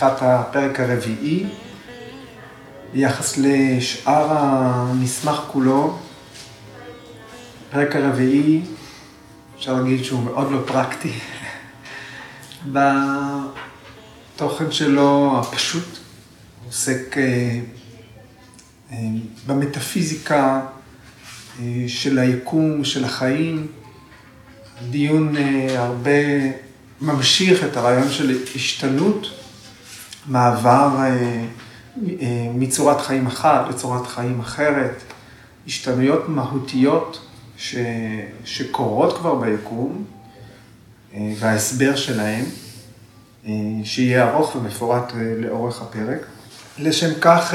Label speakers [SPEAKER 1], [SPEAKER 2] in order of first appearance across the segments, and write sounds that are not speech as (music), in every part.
[SPEAKER 1] פתיחת הפרק הרביעי. ביחס לשאר המסמך כולו, הפרק הרביעי, אפשר להגיד שהוא מאוד לא פרקטי. (laughs) בתוכן שלו הפשוט, הוא עוסק אה, אה, במטאפיזיקה אה, של היקום, של החיים. דיון הרבה ממשיך את הרעיון של השתנות, מעבר מצורת חיים אחת לצורת חיים אחרת, השתנויות מהותיות ש... שקורות כבר ביקום, אה, וההסבר שלהם, אה, שיהיה ארוך ומפורט אה, לאורך הפרק. לשם כך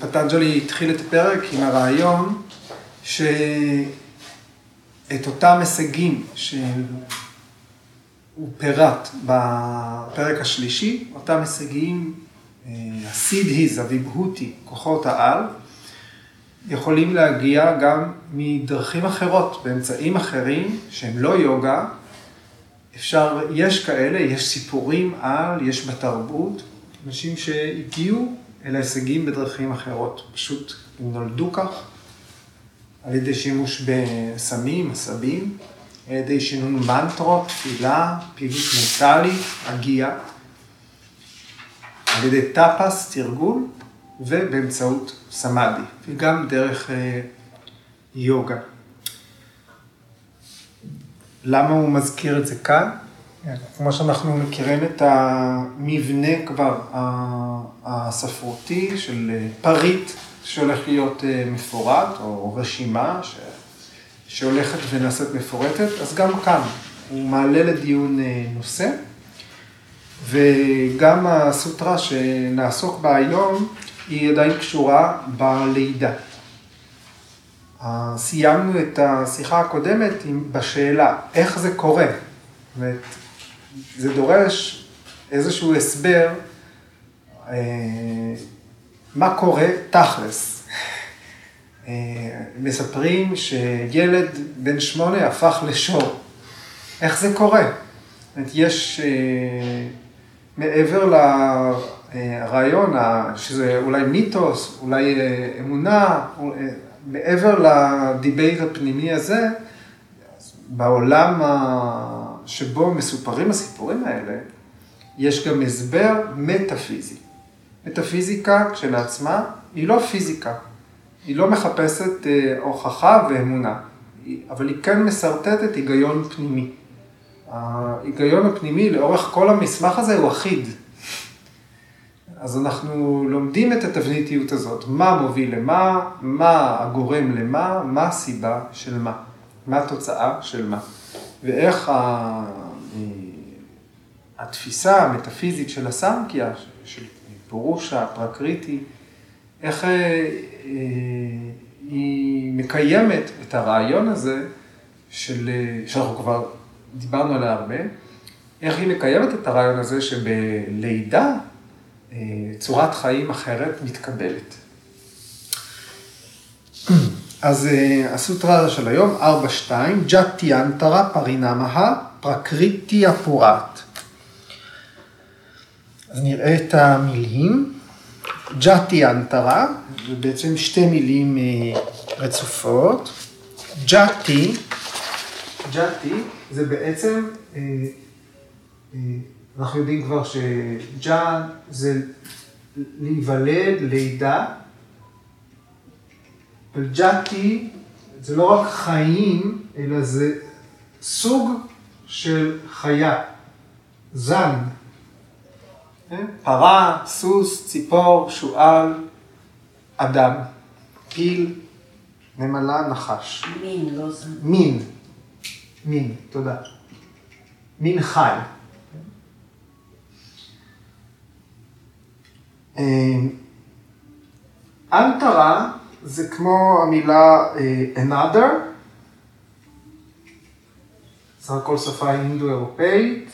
[SPEAKER 1] פטנג'לי התחיל את הפרק עם הרעיון שאת אותם הישגים שהוא פירט בפרק השלישי, אותם הישגים, הסידהיז, הוויבהותי, כוחות העל, יכולים להגיע גם מדרכים אחרות, באמצעים אחרים שהם לא יוגה. אפשר, יש כאלה, יש סיפורים על, יש בתרבות, אנשים שהגיעו אל ההישגים בדרכים אחרות, פשוט הם נולדו כך, על ידי שימוש בסמים, עשבים, על ידי שינון מנטרות, תפילה, פעילות מנטלית, הגיעה, על ידי טאפס, תרגול, ובאמצעות סמאדי, וגם דרך אה, יוגה. למה הוא מזכיר את זה כאן? כמו שאנחנו מכירים את המבנה כבר הספרותי של אה, פריט שהולך להיות אה, מפורט, או רשימה ש... שהולכת ונעשית מפורטת, אז גם כאן הוא מעלה לדיון נושא, וגם הסוטרה שנעסוק בה היום היא עדיין קשורה בלידה. סיימנו את השיחה הקודמת בשאלה, איך זה קורה? זאת זה דורש איזשהו הסבר, אה, מה קורה תכלס. אה, מספרים שילד בן שמונה הפך לשור. איך זה קורה? יש אה, מעבר ל... הרעיון, שזה אולי מיתוס, אולי אה, אמונה, מעבר לדיבייט הפנימי הזה, בעולם שבו מסופרים הסיפורים האלה, יש גם הסבר מטאפיזי. מטאפיזיקה כשלעצמה היא לא פיזיקה, היא לא מחפשת אה, הוכחה ואמונה, אבל היא כן משרטטת היגיון פנימי. ההיגיון הפנימי לאורך כל המסמך הזה הוא אחיד. אז אנחנו לומדים את התבניתיות הזאת, מה מוביל למה, מה הגורם למה, מה הסיבה של מה, מה התוצאה של מה, ואיך ה... אה, התפיסה המטאפיזית של הסמקיה, של פירושה, פרקריטי, איך אה, אה, היא מקיימת את הרעיון הזה של, שאנחנו כבר דיברנו עליה הרבה, איך היא מקיימת את הרעיון הזה שבלידה אה, צורת חיים אחרת מתקבלת. אז אה, הסוטרה של היום, 4-2, ג'אטי אנטרה פרינמהה פרקריטי אפורט. אז נראה את המילים. ג'אטי אנטרה, זה בעצם שתי מילים אה, רצופות. ג'אטי, ג'אטי זה בעצם אנחנו יודעים כבר שג'אן זה להיוולד, לידה, וג'אטי זה לא רק חיים, אלא זה סוג של חיה, זן. פרה, סוס, ציפור, שועל, אדם, פיל, נמלה, נחש.
[SPEAKER 2] מין, לא זן.
[SPEAKER 1] מין, מין, תודה. מין חי. אנטרה אה, זה כמו המילה אה, another, סך הכל שפה אינדו-אירופאית,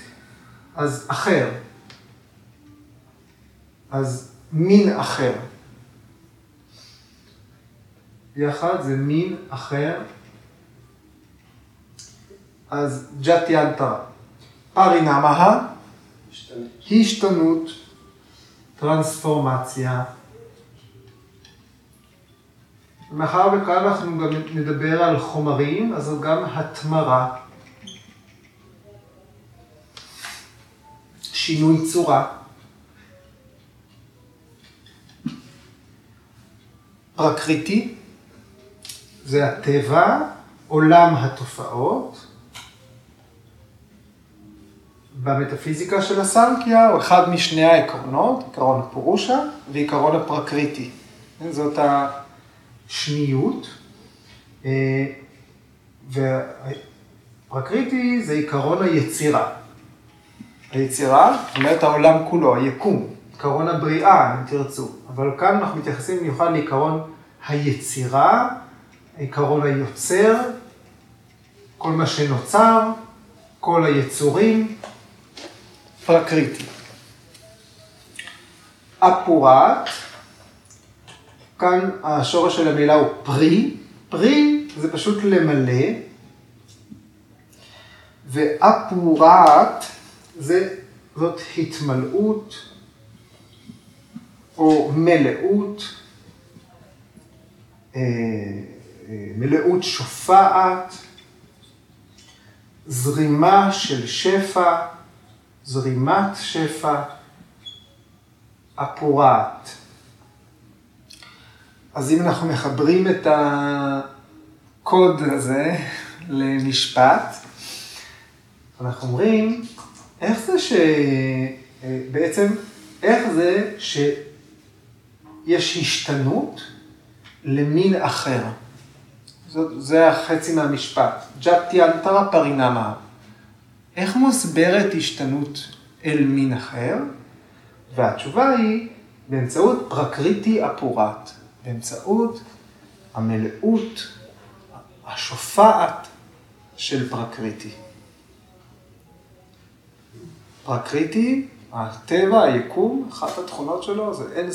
[SPEAKER 1] אז אחר, אז מין אחר. יחד זה מין אחר, אז ג'אטי אנטרה. פרינמהה, השתנות. טרנספורמציה. מאחר וכאן אנחנו גם נדבר על חומרים, אז זו גם התמרה. שינוי צורה. פרקריטי, זה הטבע, עולם התופעות. במטאפיזיקה של הסנקיה הוא אחד משני העקרונות, עקרון הפורושה ועקרון הפרקריטי. זאת השניות. אה, והפרקריטי זה עקרון היצירה. היצירה, זאת אומרת העולם כולו, היקום, עקרון הבריאה, אם תרצו. אבל כאן אנחנו מתייחסים במיוחד לעיקרון היצירה, עקרון היוצר, כל מה שנוצר, כל היצורים, פרקריטי. אפורט, כאן השורש של המילה הוא פרי, פרי זה פשוט למלא, ואפורט זה, זאת התמלאות או מלאות, אה, אה, מלאות שופעת, זרימה של שפע, זרימת שפע, אפורט. אז אם אנחנו מחברים את הקוד הזה למשפט, אנחנו אומרים, איך זה ש... בעצם, איך זה שיש השתנות למין אחר? זה החצי מהמשפט. ג'אטיאנטרה פרינמה. איך מוסברת השתנות אל מין אחר? והתשובה היא באמצעות פרקריטי אפורט, באמצעות המלאות השופעת של פרקריטי. פרקריטי, הטבע, היקום, אחת התכונות שלו זה אין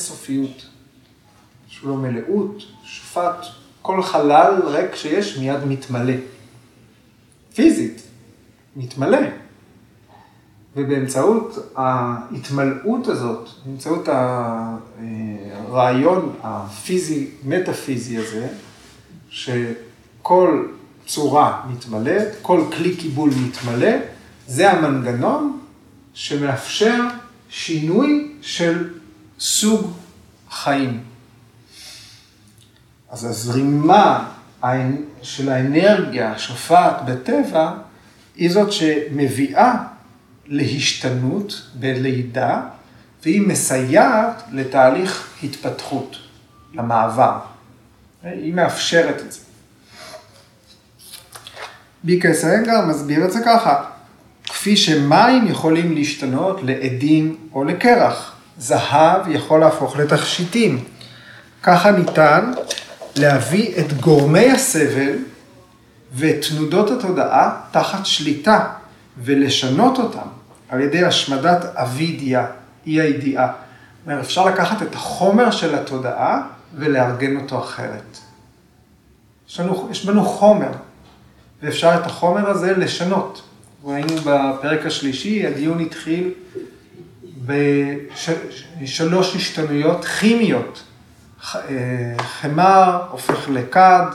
[SPEAKER 1] יש לו מלאות, שופט, כל חלל ריק שיש מיד מתמלא. פיזית, מתמלא. ובאמצעות ההתמלאות הזאת, באמצעות הרעיון הפיזי, מטאפיזי הזה, שכל צורה מתמלאת, כל כלי קיבול מתמלא, זה המנגנון שמאפשר שינוי של סוג חיים. אז הזרימה של האנרגיה השופעת בטבע היא זאת שמביאה להשתנות בלידה, והיא מסייעת לתהליך התפתחות, למעבר. היא מאפשרת את זה. ביקס אנגר מסביר את זה ככה, כפי שמים יכולים להשתנות לעדים או לקרח, זהב יכול להפוך לתכשיטים. ככה ניתן להביא את גורמי הסבל ואת תנודות התודעה תחת שליטה ולשנות אותם על ידי השמדת אבידיה, אי הידיעה. אומרת, אפשר לקחת את החומר של התודעה ולארגן אותו אחרת. יש, לנו, יש בנו חומר, ואפשר את החומר הזה לשנות. ראינו בפרק השלישי, הדיון התחיל בשלוש השתנויות כימיות. אה, חמר הופך לכד,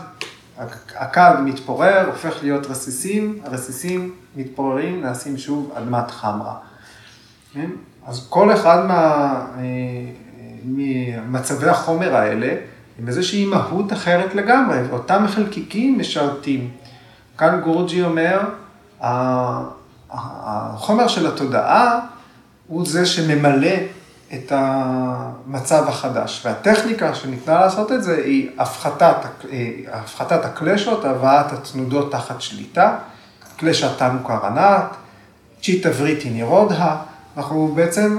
[SPEAKER 1] הכד מתפורר, הופך להיות רסיסים, הרסיסים מתפוררים, נעשים שוב אדמת חמרה. כן? אז כל אחד מה, אה, ממצבי החומר האלה, עם איזושהי מהות אחרת לגמרי, ואותם חלקיקים משרתים. כאן גורג'י אומר, החומר של התודעה הוא זה שממלא את המצב החדש. והטכניקה שניתנה לעשות את זה היא הפחתת, אה, הפחתת הקלשות, הבאת התנודות תחת שליטה, קלשה תנו קרנת, צ'יטה וריטי נירודה, אנחנו בעצם,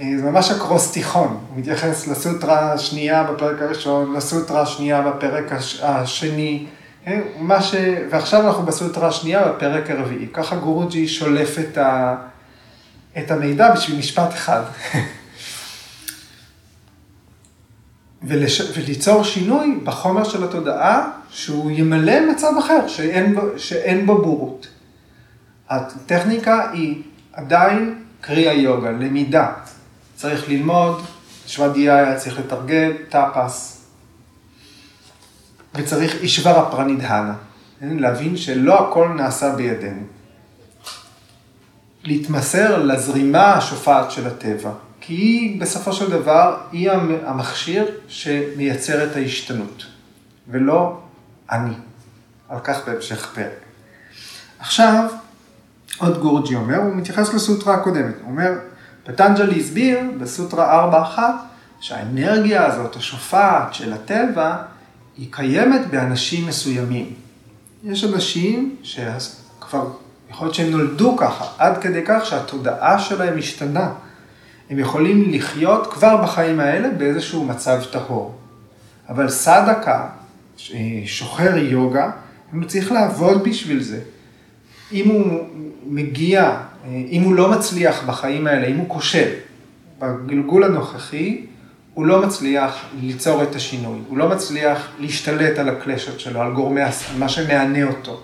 [SPEAKER 1] אה, זה ממש אקרוסטיכון, הוא מתייחס לסוטרה השנייה בפרק הראשון, לסוטרה השנייה בפרק השני, אה, מה ש... ועכשיו אנחנו בסוטרה השנייה בפרק הרביעי, ככה גורוג'י שולף את, ה... את המידע בשביל משפט אחד. (laughs) ולש... וליצור שינוי בחומר של התודעה, שהוא ימלא מצב אחר, שאין בו, שאין בו בורות. הטכניקה היא עדיין קריאה יוגה, למידה. צריך ללמוד, שוודיה היה צריך לתרגל טאפס, וצריך אישבר הפרנידהנה? להבין שלא הכל נעשה בידינו. להתמסר לזרימה השופעת של הטבע, כי היא בסופו של דבר, היא המכשיר שמייצר את ההשתנות, ולא אני. על כך בהמשך פרק. עכשיו, עוד גורג'י אומר, הוא מתייחס לסוטרה הקודמת, הוא אומר, פטנג'לי הסביר בסוטרה 4.1 שהאנרגיה הזאת, השופעת של הטבע, היא קיימת באנשים מסוימים. יש אנשים שכבר, יכול להיות שהם נולדו ככה, עד כדי כך שהתודעה שלהם השתנה. הם יכולים לחיות כבר בחיים האלה באיזשהו מצב טהור. אבל סדקה, שוחר יוגה, הוא צריך לעבוד בשביל זה. אם הוא מגיע, אם הוא לא מצליח בחיים האלה, אם הוא כושל, בגלגול הנוכחי, הוא לא מצליח ליצור את השינוי, הוא לא מצליח להשתלט על הקלשות שלו, על גורמי, מה שמענה אותו,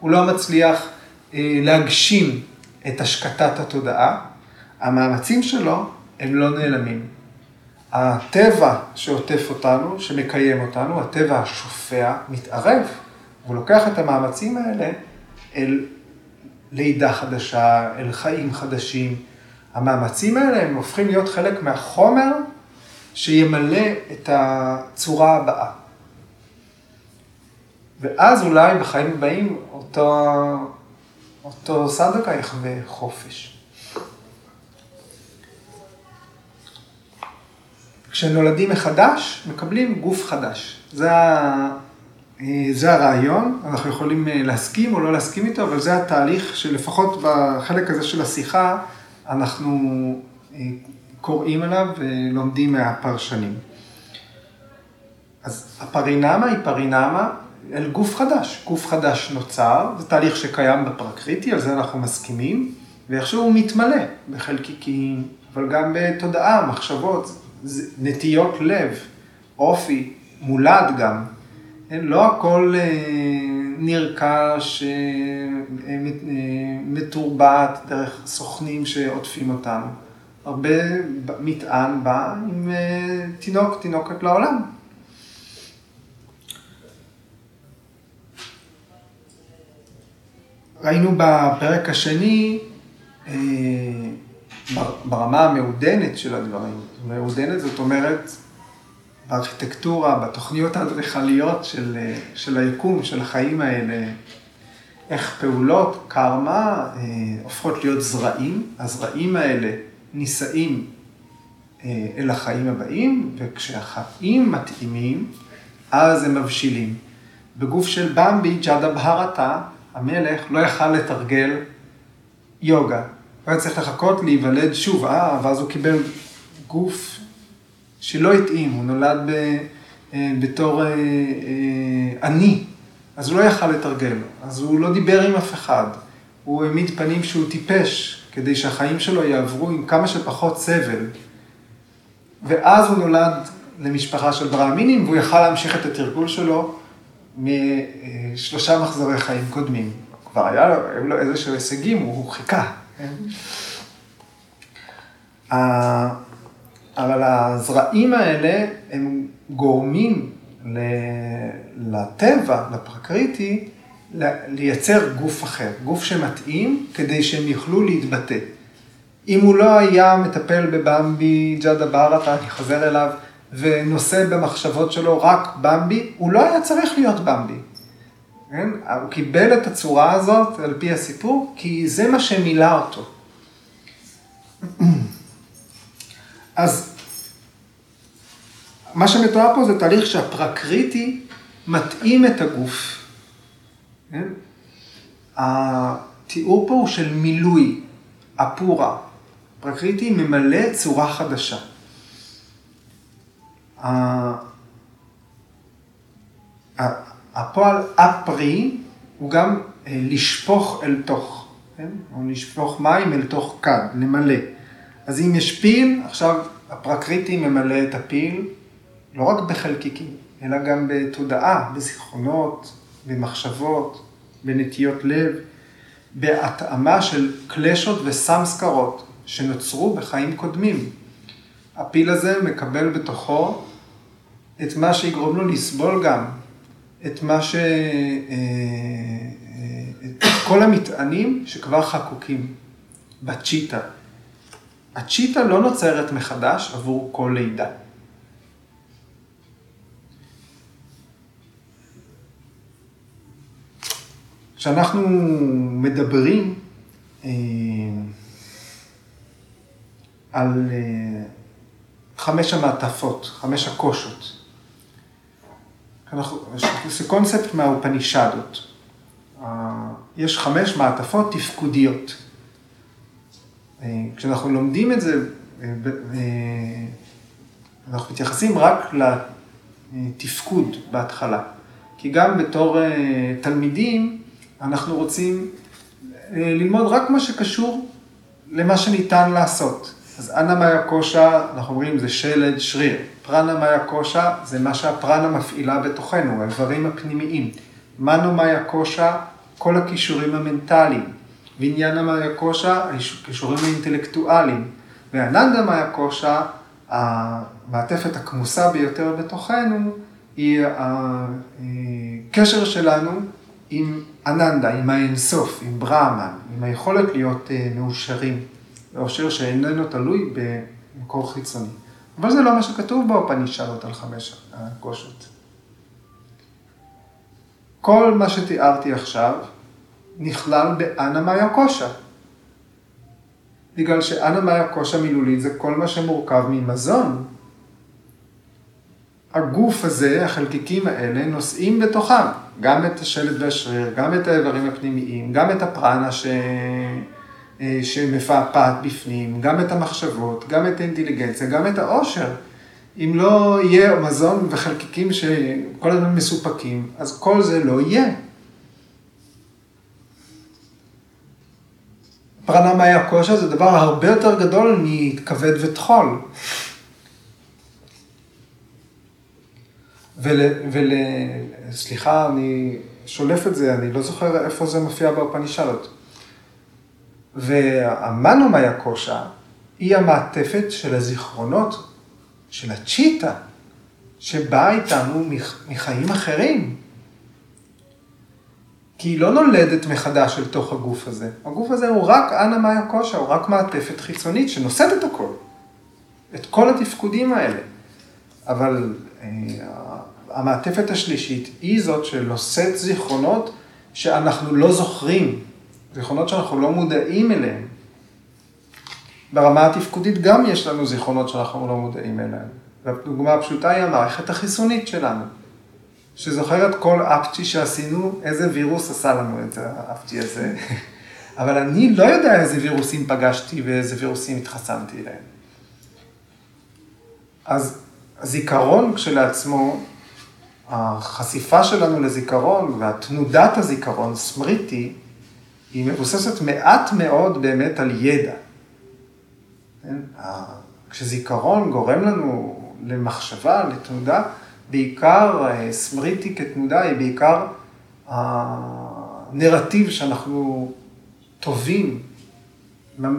[SPEAKER 1] הוא לא מצליח אה, להגשים את השקטת התודעה, המאמצים שלו הם לא נעלמים. הטבע שעוטף אותנו, שמקיים אותנו, הטבע השופע, מתערב, והוא לוקח את המאמצים האלה אל לידה חדשה, אל חיים חדשים. המאמצים האלה הם הופכים להיות חלק מהחומר שימלא את הצורה הבאה. ואז אולי בחיים הבאים אותו, אותו סדקה יחווה חופש. כשנולדים מחדש, מקבלים גוף חדש. זה, אה, זה הרעיון, אנחנו יכולים אה, להסכים או לא להסכים איתו, אבל זה התהליך שלפחות בחלק הזה של השיחה, אנחנו אה, קוראים עליו ולומדים מהפרשנים. אז הפרינמה היא פרינמה אל גוף חדש. גוף חדש נוצר, זה תהליך שקיים בפרקריטי, על זה אנחנו מסכימים, ואיכשהו הוא מתמלא בחלקיקים, אבל גם בתודעה, מחשבות, נטיות לב, אופי, מולד גם. כן, לא הכל אה, נרכש, אה, אה, מתורבת דרך סוכנים שעוטפים אותנו. הרבה מטען בא עם תינוק, תינוקת לעולם. ראינו בפרק השני, ברמה המעודנת של הדברים, מעודנת זאת אומרת, בארכיטקטורה, בתוכניות האדריכליות של, של היקום, של החיים האלה, איך פעולות קרמה אה, הופכות להיות זרעים, הזרעים האלה נישאים אה, אל החיים הבאים, וכשהחיים מתאימים, אז הם מבשילים. בגוף של במבי, ג'אדה בהרתה, המלך לא יכל לתרגל יוגה. הוא היה צריך לחכות להיוולד שוב, אה, ואז הוא קיבל גוף שלא התאים, הוא נולד ב, אה, בתור אה, אה, עני, אז הוא לא יכל לתרגל, אז הוא לא דיבר עם אף אחד, הוא העמיד פנים שהוא טיפש, כדי שהחיים שלו יעברו עם כמה שפחות סבל. ואז הוא נולד למשפחה של ברהמינים, והוא יכל להמשיך את התרגול שלו משלושה מחזורי חיים קודמים. כבר היה לו, היו לו איזשהו הישגים, הוא חיכה. אבל הזרעים האלה הם גורמים לטבע, לפרקריטי, לייצר גוף אחר, גוף שמתאים כדי שהם יוכלו להתבטא. אם הוא לא היה מטפל בבמבי ג'אדה בארטה, אני חוזר אליו, ונושא במחשבות שלו רק במבי, הוא לא היה צריך להיות במבי. כן? הוא קיבל את הצורה הזאת, על פי הסיפור, כי זה מה שמילא אותו. אז מה שמתואר פה זה תהליך שהפרקריטי מתאים את הגוף. כן? התיאור פה הוא של מילוי, אפורה. פרקריטי ממלא צורה חדשה. הפועל אפרי הוא גם אה, לשפוך אל תוך, כן? או לשפוך מים אל תוך כד, למלא. אז אם יש פיל, עכשיו הפרקריטי ממלא את הפיל, לא רק בחלקיקים, אלא גם בתודעה, בזיכרונות, במחשבות, בנטיות לב, בהתאמה של קלשות וסמסקרות שנוצרו בחיים קודמים. הפיל הזה מקבל בתוכו את מה שיגרום לו לסבול גם, את מה ש... את כל המטענים שכבר חקוקים בצ'יטה. הצ'יטה לא נוצרת מחדש עבור כל לידה. כשאנחנו מדברים אה, על אה, חמש המעטפות, חמש הקושות, זה קונספט מהאופנישדות. יש חמש מעטפות תפקודיות. אה, כשאנחנו לומדים את זה, אנחנו מתייחסים רק לתפקוד בהתחלה. כי גם בתור תלמידים, אנחנו רוצים אה, ללמוד רק מה שקשור למה שניתן לעשות. אז אנא מאיה קושה, אנחנו אומרים, זה שלד שריר. פרנה מאיה קושה זה מה שהפרנה מפעילה בתוכנו, האיברים הפנימיים. מנו מאיה קושה, כל הכישורים המנטליים. ועניינה מאיה קושה, הכישורים האינטלקטואליים. ואננדה מאיה קושה, המעטפת הכמוסה ביותר בתוכנו, היא הקשר שלנו עם אננדה, עם האינסוף, עם ברהמן, עם היכולת להיות uh, מאושרים, מאושר שאיננו תלוי במקור חיצוני. אבל זה לא מה שכתוב באופנישדות על חמש הקושות. כל מה שתיארתי עכשיו נכלל באנה מאיה קושה. בגלל שאנה מאיה קושה מילולית זה כל מה שמורכב ממזון, הגוף הזה, החלקיקים האלה, נושאים בתוכם גם את השלד והשריר, גם את האיברים הפנימיים, גם את הפרנה ש... אה, שמפעפעת בפנים, גם את המחשבות, גם את האינטליגנציה, גם את העושר. אם לא יהיה מזון וחלקיקים שכל הזמן מסופקים, אז כל זה לא יהיה. פרנה מאיה קושה זה דבר הרבה יותר גדול מכבד וטחול. ול... ול... סליחה, אני שולף את זה, אני לא זוכר איפה זה מופיע באופנישלות. והמנו מאיה קושה היא המעטפת של הזיכרונות, של הצ'יטה, שבאה איתנו מחיים אחרים. כי היא לא נולדת מחדש אל תוך הגוף הזה. הגוף הזה הוא רק אנה מאיה קושה, הוא רק מעטפת חיצונית שנושאת את הכל. את כל התפקודים האלה. אבל אה, המעטפת השלישית היא זאת שנושאת זיכרונות שאנחנו לא זוכרים, זיכרונות שאנחנו לא מודעים אליהם. ברמה התפקודית גם יש לנו זיכרונות שאנחנו לא מודעים אליהם. והדוגמה הפשוטה היא המערכת החיסונית שלנו, שזוכרת כל אפצ'י שעשינו, איזה וירוס עשה לנו את האפצ'י הזה. (laughs) אבל אני לא יודע איזה וירוסים פגשתי ואיזה וירוסים התחסנתי אליהם. אז הזיכרון כשלעצמו החשיפה שלנו לזיכרון והתנודת הזיכרון, סמריטי, היא מבוססת מעט מאוד באמת על ידע. כן? כשזיכרון גורם לנו למחשבה, לתנודה, בעיקר אה, סמריטי כתנודה היא בעיקר הנרטיב שאנחנו טובים, אה,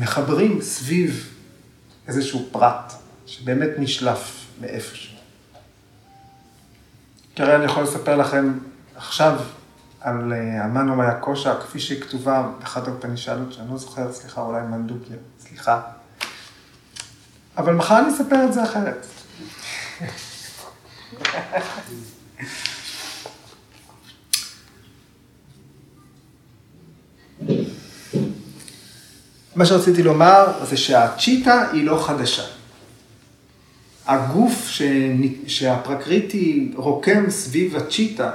[SPEAKER 1] מחברים סביב איזשהו פרט שבאמת נשלף מאיפשהו. הרי אני יכול לספר לכם עכשיו על אה, המנו מאיה קושה, כפי שהיא כתובה באחת האופנישלות, שאני לא זוכר, סליחה, אולי מנדוקיה, סליחה. אבל מחר אני אספר את זה אחרת. מה שרציתי לומר זה שהצ'יטה היא לא חדשה. הגוף ש... שהפרקריטי רוקם סביב הצ'יטה,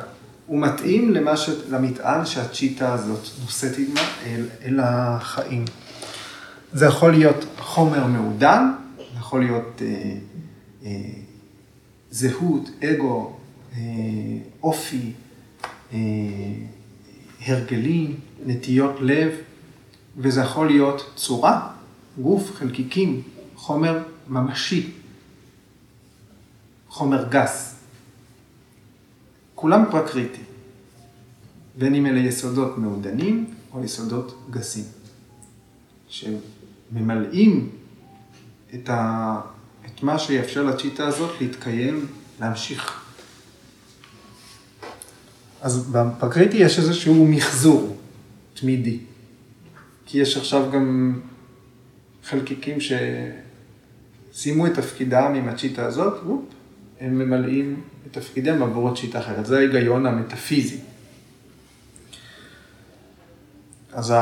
[SPEAKER 1] הוא מתאים ש... למטען שהצ'יטה הזאת נושאת עימה אל, אל החיים. זה יכול להיות חומר מעודן, זה יכול להיות אה, אה, זהות, אגו, אה, אופי, אה, הרגלים, נטיות לב, וזה יכול להיות צורה, גוף, חלקיקים, חומר ממשי. חומר גס. כולם פרקריטי, בין אם אלה יסודות מעודנים או יסודות גסים, שממלאים את, ה, מה שיאפשר לצ'יטה הזאת להתקיים, להמשיך. אז בפרקריטי יש איזשהו מחזור תמידי. כי יש עכשיו גם חלקיקים שסיימו את תפקידם עם הצ'יטה הזאת, וופ, הם ממלאים את תפקידם עבור הצ'יטה אחרת. זה ההיגיון המטאפיזי. אז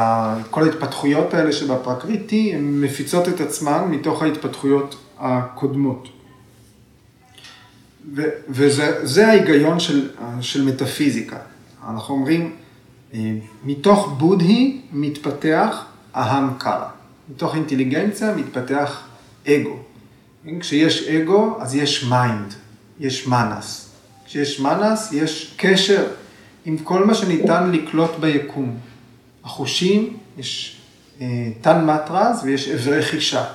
[SPEAKER 1] כל ההתפתחויות האלה שבפרקריטי, הן מפיצות את עצמן מתוך ההתפתחויות הקודמות. ו- וזה ההיגיון של, של מטאפיזיקה. אנחנו אומרים, אה, מתוך buddhi מתפתח ahamkara. מתוך אינטליגנציה מתפתח אגו. כשיש אגו, אז יש mind, יש manas. כשיש manas, יש קשר עם כל מה שניתן לקלוט ביקום. החושים, יש אה, tanmatras ויש אברי חישה.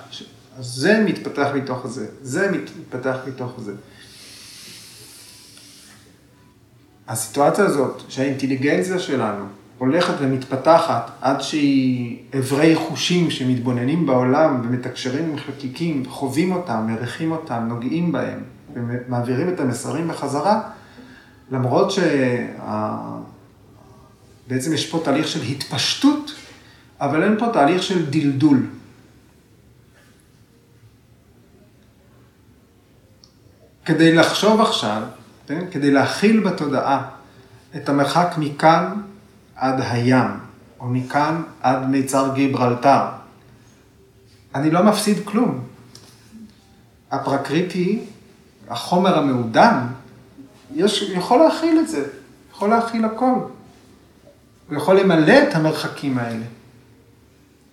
[SPEAKER 1] אז זה מתפתח מתוך זה, זה מתפתח מתוך זה. הסיטואציה הזאת, שהאינטליגנציה שלנו הולכת ומתפתחת עד שהיא אברי חושים שמתבוננים בעולם ומתקשרים עם חלקיקים, חווים אותם, מריחים אותם, נוגעים בהם ומעבירים את המסרים בחזרה, למרות שה... בעצם יש פה תהליך של התפשטות, אבל אין פה תהליך של דלדול. כדי לחשוב עכשיו, כן? כדי להכיל בתודעה את המרחק מכאן עד הים, או מכאן עד מיצר גיברלטר, אני לא מפסיד כלום. הפרקריטי, החומר המעודן, יש, יכול להכיל את זה, יכול להכיל הכל. הוא יכול למלא את המרחקים האלה.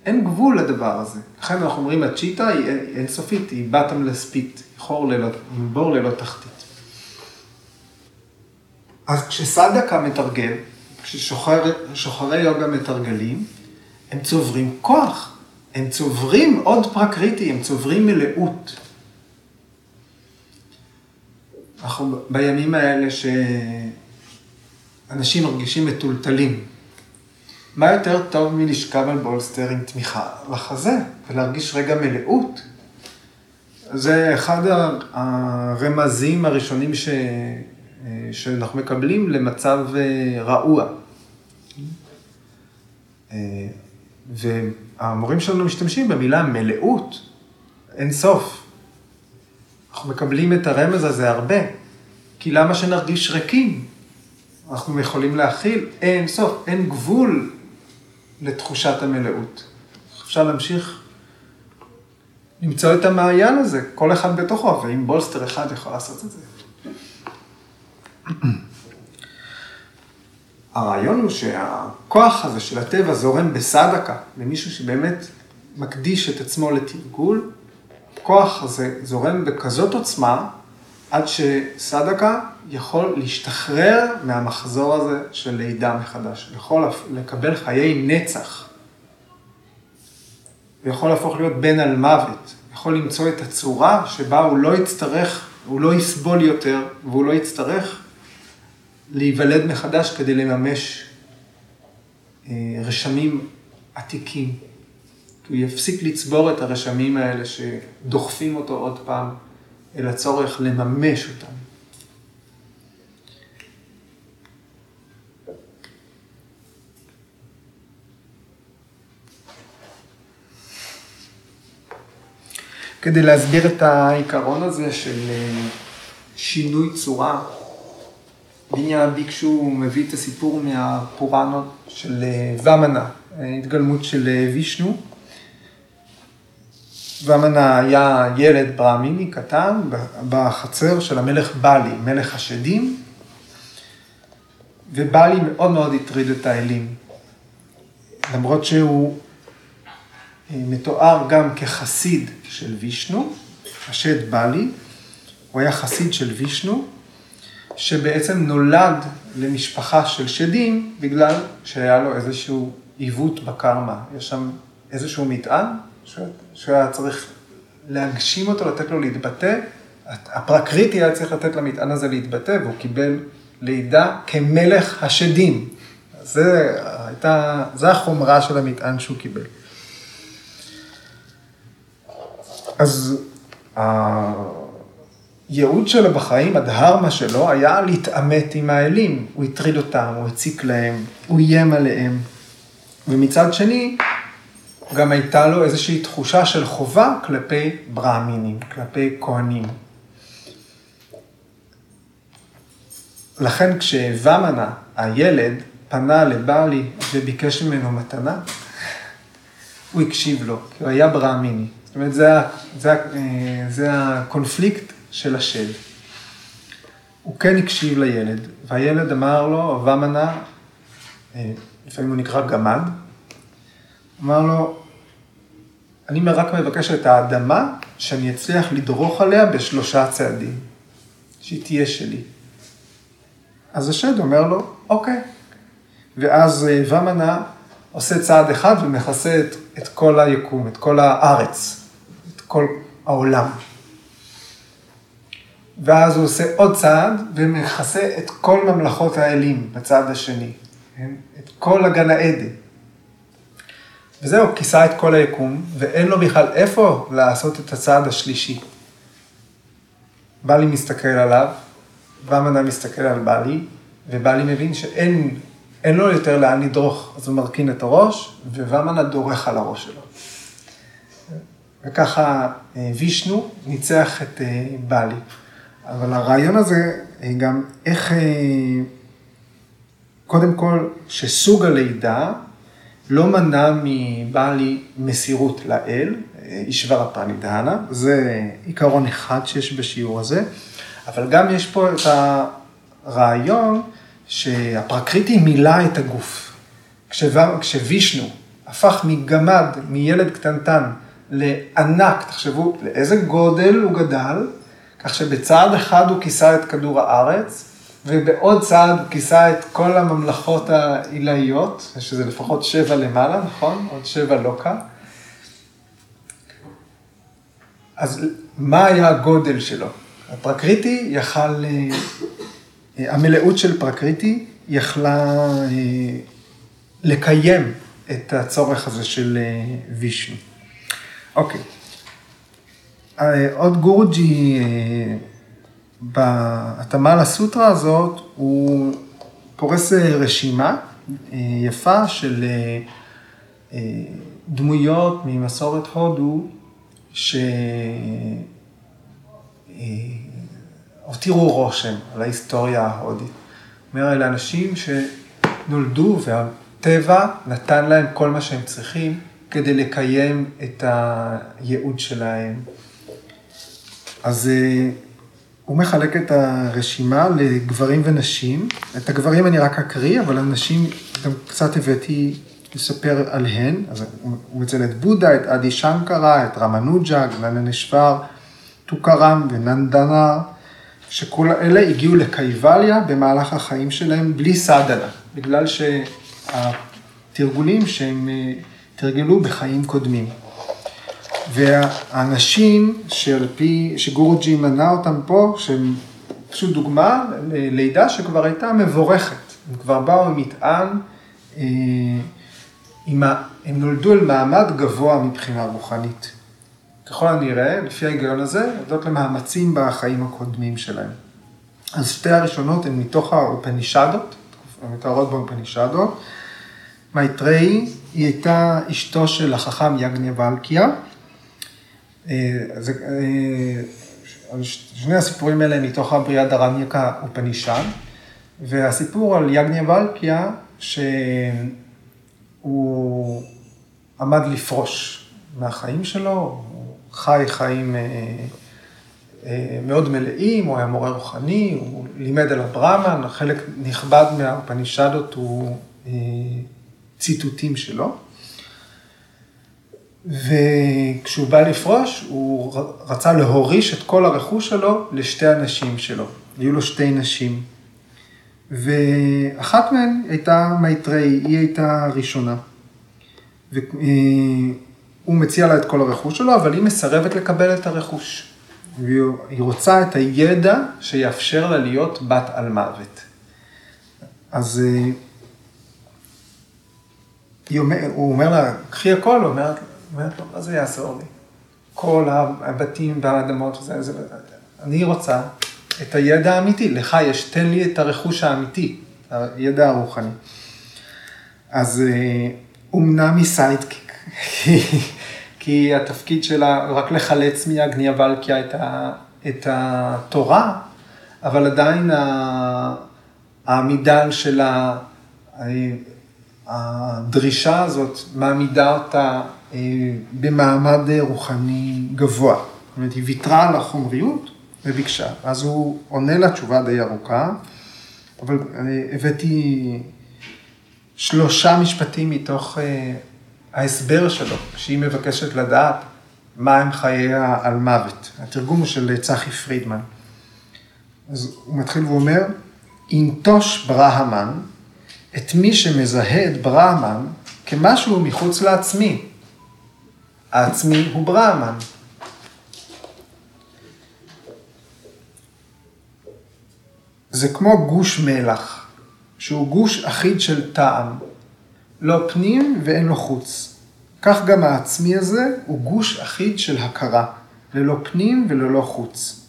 [SPEAKER 1] אין גבול לדבר הזה. לכן אנחנו אומרים, הצ'יטה היא אינסופית, היא bottomless pit, חור ללא, עם בור ללא תחתית. אז כשסדקה מתרגל, כששוחרי יוגה מתרגלים, הם צוברים כוח, הם צוברים עוד פרקריטי, הם צוברים מלאות. אנחנו בימים האלה שאנשים מרגישים מטולטלים. מה יותר טוב מלשכב על בולסטר עם תמיכה לחזה ולהרגיש רגע מלאות? זה אחד הרמזים הראשונים ש... שאנחנו מקבלים למצב אה, רעוע. אה, והמורים שלנו משתמשים במילה מלאות, אין סוף. אנחנו מקבלים את הרמז הזה הרבה, כי למה שנרגיש ריקים? אנחנו יכולים להכיל אין סוף, אין גבול לתחושת המלאות. אפשר להמשיך למצוא את המעיין הזה, כל אחד בתוכו, ואם בולסטר אחד יכול לעשות את זה. הרעיון הוא שהכוח הזה של הטבע זורם בסדקה, למישהו שבאמת מקדיש את עצמו לתרגול, הכוח הזה זורם בכזאת עוצמה, עד שסדקה יכול להשתחרר מהמחזור הזה של לידה מחדש, יכול לקבל חיי נצח, ויכול להפוך להיות בן על מוות, יכול למצוא את הצורה שבה הוא לא יצטרך, הוא לא יסבול יותר, והוא לא יצטרך להיוולד מחדש כדי לממש אה, רשמים עתיקים. הוא יפסיק לצבור את הרשמים האלה שדוחפים אותו עוד פעם אל הצורך לממש אותם. כדי להסביר את העיקרון הזה של אה, שינוי צורה, בניין ביקשו מביא את הסיפור מהפורנות של אה, ומנה, התגלמות של אה, וישנו. ומנה היה ילד ברהמיני קטן בחצר של המלך בלי, מלך השדים, ובלי מאוד מאוד הטריד את האלים. למרות שהוא מתואר גם כחסיד של וישנו, השד בלי, הוא היה חסיד של וישנו, שבעצם נולד למשפחה של שדים בגלל שהיה לו איזשהו עיוות בקרמה. יש שם איזשהו מטען שהוא היה צריך להגשים אותו, לתת לו להתבטא. הפרקריטי היה צריך לתת למטען הזה להתבטא, והוא קיבל לידה כמלך השדים. זה הייתה, זה החומרה של המטען שהוא קיבל. אז הייעוד שלו בחיים, הדהרמה שלו, היה להתעמת עם האלים. הוא הטריד אותם, הוא הציק להם, הוא איים עליהם. ומצד שני, גם הייתה לו איזושהי תחושה של חובה כלפי ברהמינים, כלפי כהנים. לכן כשוומנה, הילד, פנה לבעלי וביקש ממנו מתנה, הוא הקשיב לו, כי הוא היה ברהמיני. אומרת, זה, זה, זה הקונפליקט של השד. הוא כן הקשיב לילד, והילד אמר לו, ומנה, אה, לפעמים הוא נקרא גמד, אמר לו, אני רק מבקש את האדמה שאני אצליח לדרוך עליה בשלושה צעדים, שהיא תהיה שלי. אז השד אומר לו, אוקיי. ואז אה, ומנה עושה צעד אחד ומכסה את, את כל היקום, את כל הארץ, כל העולם. ואז הוא עושה עוד צעד ומכסה את כל ממלכות האלים בצד השני, כן? את כל הגן העדן. וזהו, כיסה את כל היקום, ואין לו בכלל איפה לעשות את הצעד השלישי. בלי מסתכל עליו, ומנה מסתכל על בלי, ובלי מבין שאין לו יותר לאן לדרוך, אז הוא מרכין את הראש, ווומנה דורך על הראש שלו. וככה אה, וישנו ניצח את אה, בלי. אבל הרעיון הזה אה, גם איך, קודם כל, שסוג הלידה לא מנע מבעלי מסירות לאל, אישבר הפנידהנה, זה עיקרון אחד שיש בשיעור הזה, אבל גם יש פה את הרעיון שהפרקריטי מילא את הגוף. כשווישנו הפך מגמד, מילד קטנטן, לענק, תחשבו לאיזה גודל הוא גדל, כך שבצעד אחד הוא כיסה את כדור הארץ, ובעוד צעד הוא כיסה את כל הממלכות העילאיות, שזה לפחות שבע למעלה, נכון? עוד שבע לא כאן. אז מה היה הגודל שלו? הפרקריטי יכל, אה, המלאות של פרקריטי יכלה אה, לקיים את הצורך הזה של אה, וישנו. אוקיי. עוד גורג'י בהתאמה לסוטרה הזאת, הוא פורס רשימה יפה של דמויות ממסורת הודו, שהותירו רושם על ההיסטוריה ההודית. אומר, אלה אנשים שנולדו והטבע נתן להם כל מה שהם צריכים כדי לקיים את הייעוד שלהם. אז אה, הוא מחלק את הרשימה לגברים ונשים. את הגברים אני רק אקריא, אבל הנשים גם קצת הבאתי לספר עליהן. אז הוא מציין את בודה, את אדי שנקרה, את רמנוג'ה, גננשבר, טוקרם וננדנה, שכל אלה הגיעו לקייבליה במהלך החיים שלהם בלי סדנה, בגלל שהתרגולים שהם אה, תרגלו בחיים קודמים. והאנשים שעל פי, שגורג'י מנה אותם פה, שהם פשוט דוגמה ללידה שכבר הייתה מבורכת. הם כבר באו עם מטען, אה, עם ה... הם נולדו אל מעמד גבוה מבחינה רוחנית. ככל הנראה, לפי ההיגיון הזה, הודות למאמצים בחיים הקודמים שלהם. אז שתי הראשונות הן מתוך האופנישדות, הן מתארות באופנישדות. מייטריי, היא הייתה אשתו של החכם יאגניאוולקיה. אה, אה, שני הסיפורים האלה מתוך הבריאה דרנייקה אופנישד, והסיפור על יגניה ולקיה, שהוא עמד לפרוש מהחיים שלו, חי חיים אה, מאוד מלאים, הוא היה מורה רוחני, הוא לימד על הברהמן, חלק נכבד מהאופנישדות הוא ציטוטים שלו. וכשהוא בא לפרוש, הוא רצה להוריש את כל הרכוש שלו לשתי הנשים שלו. היו לו שתי נשים. ואחת מהן הייתה מייטריי, היא הייתה הראשונה. הוא מציע לה את כל הרכוש שלו, אבל היא מסרבת לקבל את הרכוש. והיא רוצה את הידע שיאפשר לה להיות בת אלמוות. אז אה, הוא אומר לה, קחי הכל, הוא אומר, לו, מה זה יעזור לי? כל הבתים והאדמות, זה, זה, אני רוצה את הידע האמיתי, לך יש, תן לי את הרכוש האמיתי, הידע הרוחני. אז אומנם היא סיידקיק, (laughs) כי התפקיד שלה רק לחלץ מאגניה ולקיה את, את התורה, אבל עדיין העמידה של הדרישה הזאת מעמידה אותה אה, במעמד רוחני גבוה. זאת אומרת, היא ויתרה על החומריות וביקשה. אז הוא עונה לה תשובה די ארוכה, אבל הבאתי שלושה משפטים מתוך אה, ההסבר שלו, שהיא מבקשת לדעת מה הם חייה על מוות. התרגום הוא של צחי פרידמן. אז הוא מתחיל ואומר, ינטוש ברהמן את מי שמזהה את ברהמן כמשהו מחוץ לעצמי. העצמי הוא ברהמן. זה כמו גוש מלח, שהוא גוש אחיד של טעם, לא פנים ואין לו חוץ. כך גם העצמי הזה הוא גוש אחיד של הכרה, ללא פנים וללא חוץ.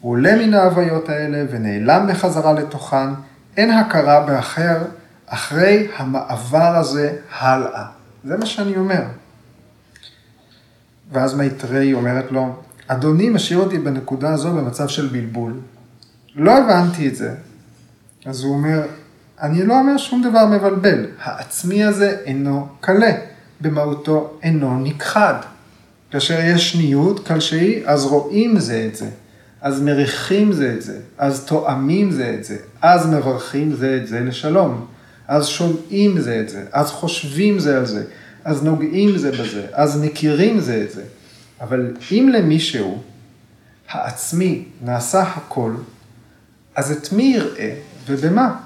[SPEAKER 1] הוא עולה מן ההוויות האלה ונעלם בחזרה לתוכן, אין הכרה באחר אחרי המעבר הזה הלאה. זה מה שאני אומר. ואז מייטרי אומרת לו, אדוני משאיר אותי בנקודה הזו במצב של בלבול. לא הבנתי את זה. אז הוא אומר, אני לא אומר שום דבר מבלבל, העצמי הזה אינו כלה, במהותו אינו נכחד. כאשר יש שניות כלשהי, אז רואים זה את זה, אז מריחים זה את זה, אז תואמים זה את זה, אז מברכים זה את זה לשלום, אז שומעים זה את זה, אז חושבים זה על זה, אז נוגעים זה בזה, אז מכירים זה את זה. אבל אם למישהו העצמי נעשה הכל, אז את מי יראה ובמה?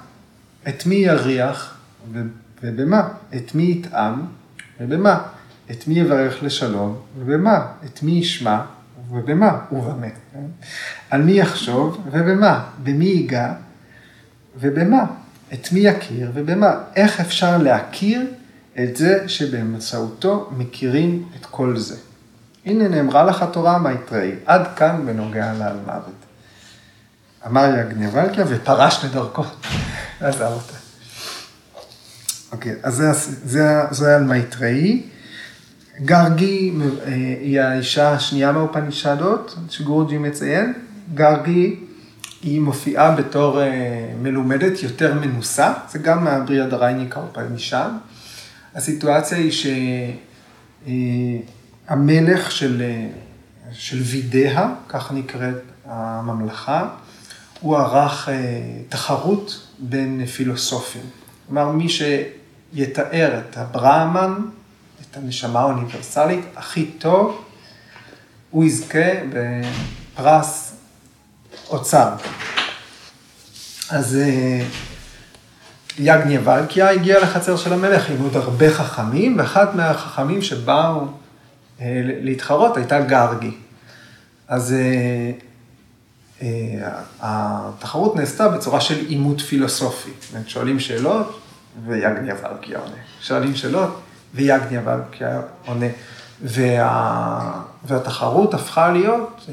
[SPEAKER 1] את מי יריח ובמה? את מי יטעם ובמה? את מי יברך לשלום ובמה? את מי ישמע ובמה? ובמה? כן? על מי יחשוב ובמה? במי ייגע ובמה? את מי יכיר ובמה? איך אפשר להכיר את זה שבאמצעותו מכירים את כל זה? הנה נאמרה לך תורה מייטראי, עד כאן בנוגע לעל מוות. אמר יגנבלקיה ופרש לדרכו, (laughs) עזב אותה. אוקיי, אז זה, זה, זה על מייטראי. גרגי אה, היא האישה השנייה מהאופנישדות, שגורג'י מציין. גרגי היא מופיעה בתור אה, מלומדת יותר מנוסה, זה גם מהבריאה דרייניק האופנישד. הסיטואציה היא שהמלך של, של וידאה, כך נקראת הממלכה, הוא ערך תחרות בין פילוסופים. כלומר, מי שיתאר את הברהמן, הנשמה האוניברסלית, הכי טוב, הוא יזכה בפרס אוצר. אז יגניה ולקיה הגיע לחצר של המלך עם עוד הרבה חכמים, ואחד מהחכמים שבאו אה, להתחרות הייתה גרגי. אז אה, אה, התחרות נעשתה בצורה של עימות פילוסופי. שואלים שאלות ויגניה ולקיה עונה. שואלים שאלות ויגניה ולקיה עונה. וה... והתחרות הפכה להיות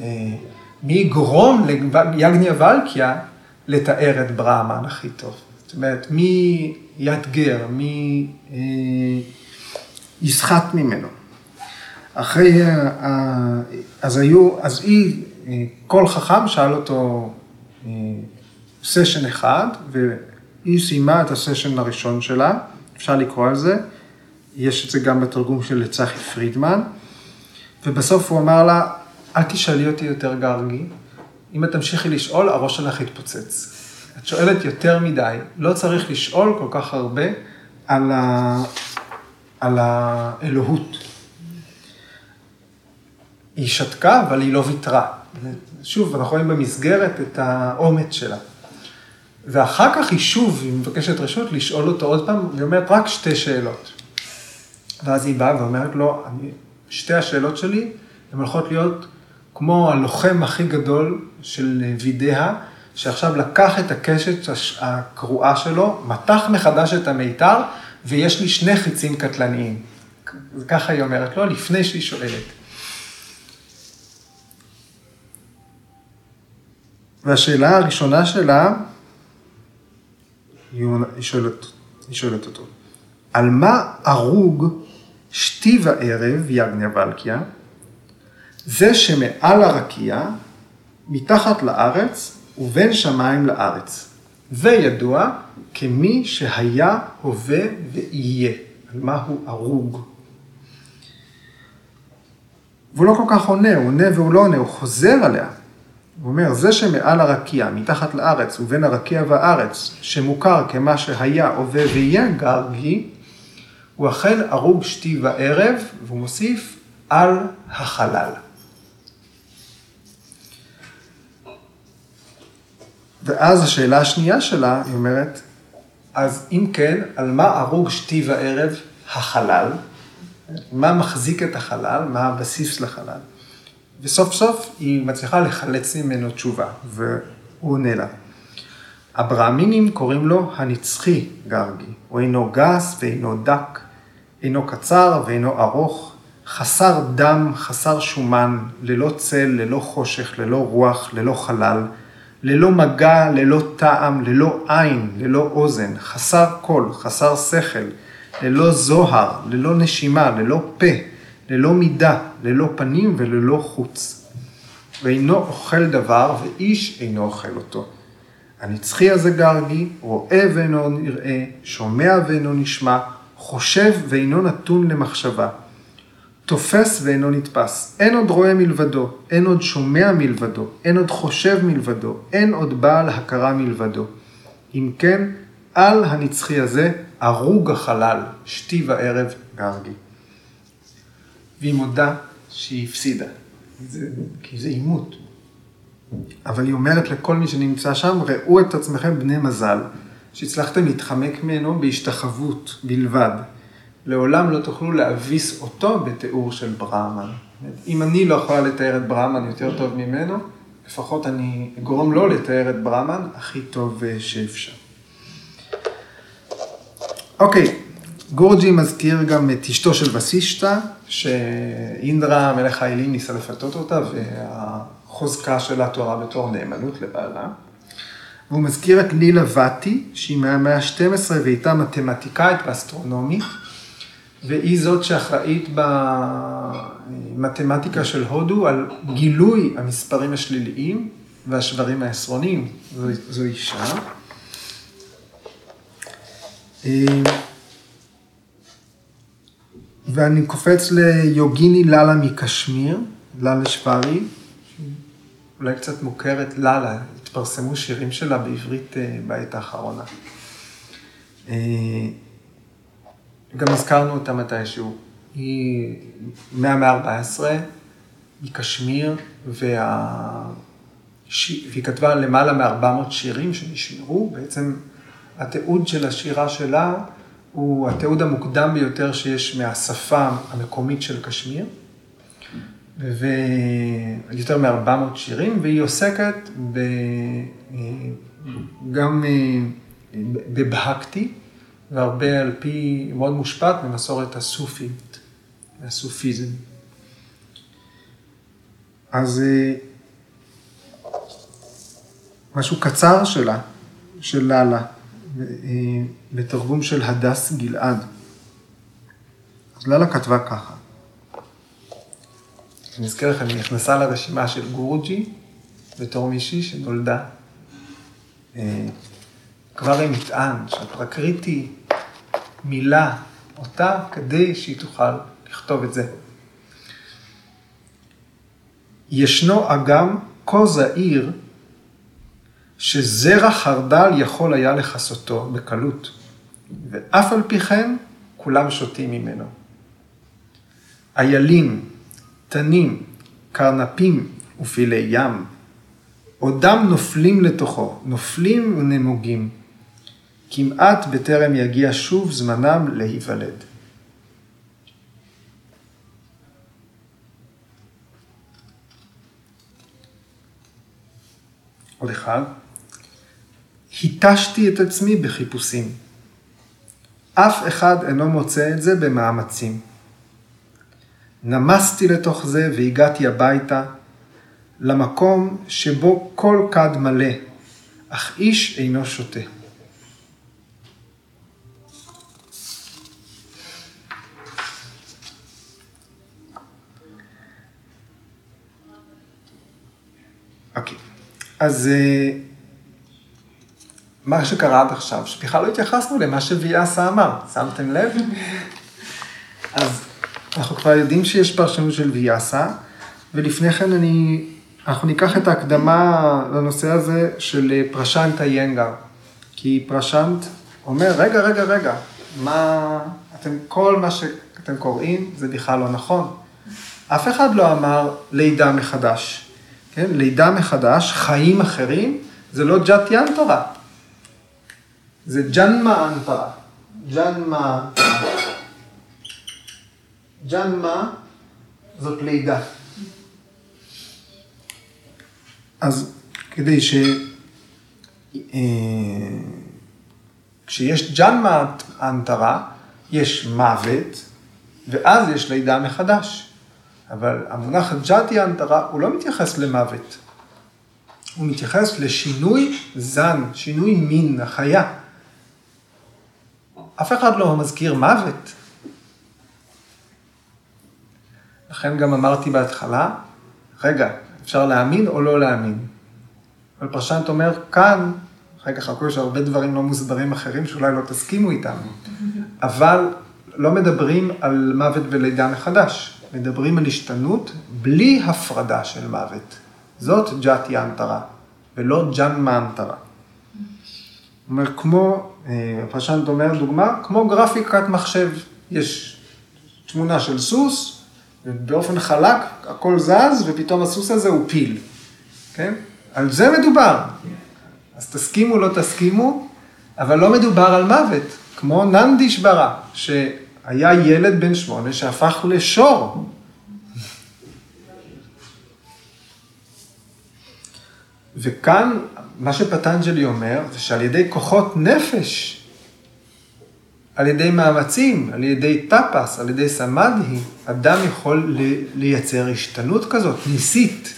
[SPEAKER 1] מי יגרום ליגניה ולקיה לתאר את ברהמן הכי טוב. זאת אומרת, מי יאתגר, מי אה, יסחט ממנו. אחרי, אה, אז היו, אז היא, אה, כל חכם שאל אותו אה, סשן אחד, והיא סיימה את הסשן הראשון שלה, אפשר לקרוא על זה, יש את זה גם בתרגום של צחי פרידמן, ובסוף הוא אמר לה, אל תשאלי אותי יותר גרגי, אם את תמשיכי לשאול, הראש שלך יתפוצץ. את שואלת יותר מדי, לא צריך לשאול כל כך הרבה על, ה... על האלוהות. היא שתקה, אבל היא לא ויתרה. שוב, אנחנו רואים במסגרת את האומץ שלה. ואחר כך היא שוב, היא מבקשת רשות לשאול אותו עוד פעם, והיא אומרת רק שתי שאלות. ואז היא באה ואומרת לו, אני, שתי השאלות שלי, הן הולכות להיות כמו הלוחם הכי גדול של וידאה, שעכשיו לקח את הקשת הקרועה שלו, מתח מחדש את המיתר, ויש לי שני חיצים קטלניים. ככה היא אומרת לו, לפני שהיא שואלת. והשאלה הראשונה שלה, היא שואלת, היא שואלת אותו, על מה ארוג שתי וערב יגניה ולקיה, זה שמעל הרקיע, מתחת לארץ ובין שמיים לארץ, וידוע כמי שהיה, הווה ויהיה. על מה הוא הרוג. והוא לא כל כך עונה, הוא עונה והוא לא עונה, הוא חוזר עליה. הוא אומר, זה שמעל הרקיע, מתחת לארץ ובין הרקיע והארץ, שמוכר כמה שהיה, הווה ויהיה גרגי, הוא אכן הרוג שתי וערב, והוא מוסיף על החלל. ואז השאלה השנייה שלה, היא אומרת, אז אם כן, על מה הרוג שתי וערב החלל? מה מחזיק את החלל? מה הבסיס לחלל? וסוף סוף היא מצליחה לחלץ ממנו תשובה, והוא עונה לה. הברהמינים קוראים לו הנצחי גרגי. הוא אינו גס ואינו דק, אינו קצר ואינו ארוך, חסר דם, חסר שומן, ללא צל, ללא חושך, ללא רוח, ללא חלל. ללא מגע, ללא טעם, ללא עין, ללא אוזן, חסר קול, חסר שכל, ללא זוהר, ללא נשימה, ללא פה, ללא מידה, ללא פנים וללא חוץ. ואינו אוכל דבר, ואיש אינו אוכל אותו. הנצחי הזה גרגי, רואה ואינו נראה, שומע ואינו נשמע, חושב ואינו נתון למחשבה. תופס ואינו נתפס. אין עוד רואה מלבדו, אין עוד שומע מלבדו, אין עוד חושב מלבדו, אין עוד בעל הכרה מלבדו. אם כן, על הנצחי הזה, הרוג החלל, שתי וערב גרגי. והיא מודה שהיא הפסידה, זה, כי זה עימות. אבל היא אומרת לכל מי שנמצא שם, ראו את עצמכם בני מזל, שהצלחתם להתחמק ממנו בהשתחוות בלבד. לעולם לא תוכלו להביס אותו בתיאור של ברהמן. אם אני לא יכולה לתאר את ברהמן יותר טוב ממנו, לפחות אני אגרום לו לתאר את ברהמן הכי טוב אה, שאפשר. אוקיי, גורג'י מזכיר גם את אשתו של וסישטה, שאינדרה, מלך האלים, ניסה לפתות אותה, והחוזקה שלה תוארה בתור נאמנות לבעלה. והוא מזכיר את לילה ואטי, שהיא מהמאה ה-12 והייתה מתמטיקאית ואסטרונומית. והיא זאת שאחראית במתמטיקה של הודו על גילוי המספרים השליליים והשברים העשרוניים. זו, זו אישה. ואני קופץ ליוגיני ללה מקשמיר, ללה שברי, אולי קצת מוכרת ללה, התפרסמו שירים שלה בעברית אה, בעת האחרונה. אה, גם הזכרנו אותה מתישהו. היא מהמאה ה-14, מקשמיר, וה... והיא כתבה למעלה מ-400 שירים שנשמרו. בעצם התיעוד של השירה שלה הוא התיעוד המוקדם ביותר שיש מהשפה המקומית של קשמיר. ויותר מ-400 שירים, והיא עוסקת ב... גם בבהקתי, והרבה על פי, מאוד מושפעת ממסורת הסופית, מהסופיזם. אז אה, משהו קצר שלה, של לאלה, אה, בתרגום של הדס גלעד. אז לאלה כתבה ככה. אני אזכיר לכם, היא נכנסה לרשימה של גורג'י בתור מישהי שנולדה אה, כבר עם מטען של פרקריטי מילה אותה כדי שהיא תוכל לכתוב את זה. ישנו אגם כה זעיר שזרע חרדל יכול היה לכסותו בקלות, ואף על פי כן כולם שותים ממנו. איילים, תנים, קרנפים ופילי ים, עודם נופלים לתוכו, נופלים ונמוגים. כמעט בטרם יגיע שוב זמנם להיוולד. עוד אחד. התשתי את עצמי בחיפושים. אף אחד אינו מוצא את זה במאמצים. נמסתי לתוך זה והגעתי הביתה, למקום שבו כל כד מלא, אך איש אינו שותה. אוקיי, אז אה, מה שקרה עד עכשיו, שבכלל לא התייחסנו למה שוויאסה אמר, שמתם לב? (laughs) אז אנחנו כבר יודעים שיש פרשנות של ויאסה, ולפני כן אני, אנחנו ניקח את ההקדמה לנושא הזה של פרשנט איינגר. כי פרשנט אומר, רגע, רגע, רגע, מה, אתם, כל מה שאתם קוראים זה בכלל לא נכון. אף אחד לא אמר לידה מחדש. כן? לידה מחדש, חיים אחרים, זה לא ג'ת ינטרה. זה ג'נמה אנטרה. ג'נמה ג'נמה זאת לידה. אז כדי ש... אה, כשיש ג'נמה אנטרה, יש מוות, ואז יש לידה מחדש. אבל המונח ג'אטי אנטרה, הוא לא מתייחס למוות. הוא מתייחס לשינוי זן, שינוי מין, החיה. אף אחד לא מזכיר מוות. לכן גם אמרתי בהתחלה, רגע, אפשר להאמין או לא להאמין. אבל פרשנט אומר, כאן, רגע, חכו, יש הרבה דברים לא מוסברים אחרים שאולי לא תסכימו איתם, אבל לא מדברים על מוות ולידה מחדש, מדברים על השתנות בלי הפרדה של מוות. זאת ג'אטי אנטרה, ולא ג'אן מאנטרה. אומר, כמו, הפרשנט אה, אומר, דוגמה, כמו גרפיקת מחשב. יש תמונה של סוס, ובאופן חלק הכל זז, ופתאום הסוס הזה הוא פיל, כן? על זה מדובר. אז תסכימו, לא תסכימו, אבל לא מדובר על מוות, כמו ננדיש ברא, שהיה ילד בן שמונה שהפך לשור. וכאן, מה שפטנג'לי אומר, זה שעל ידי כוחות נפש, על ידי מאמצים, על ידי טפס, על ידי סמדהי, אדם יכול לייצר השתנות כזאת, ניסית.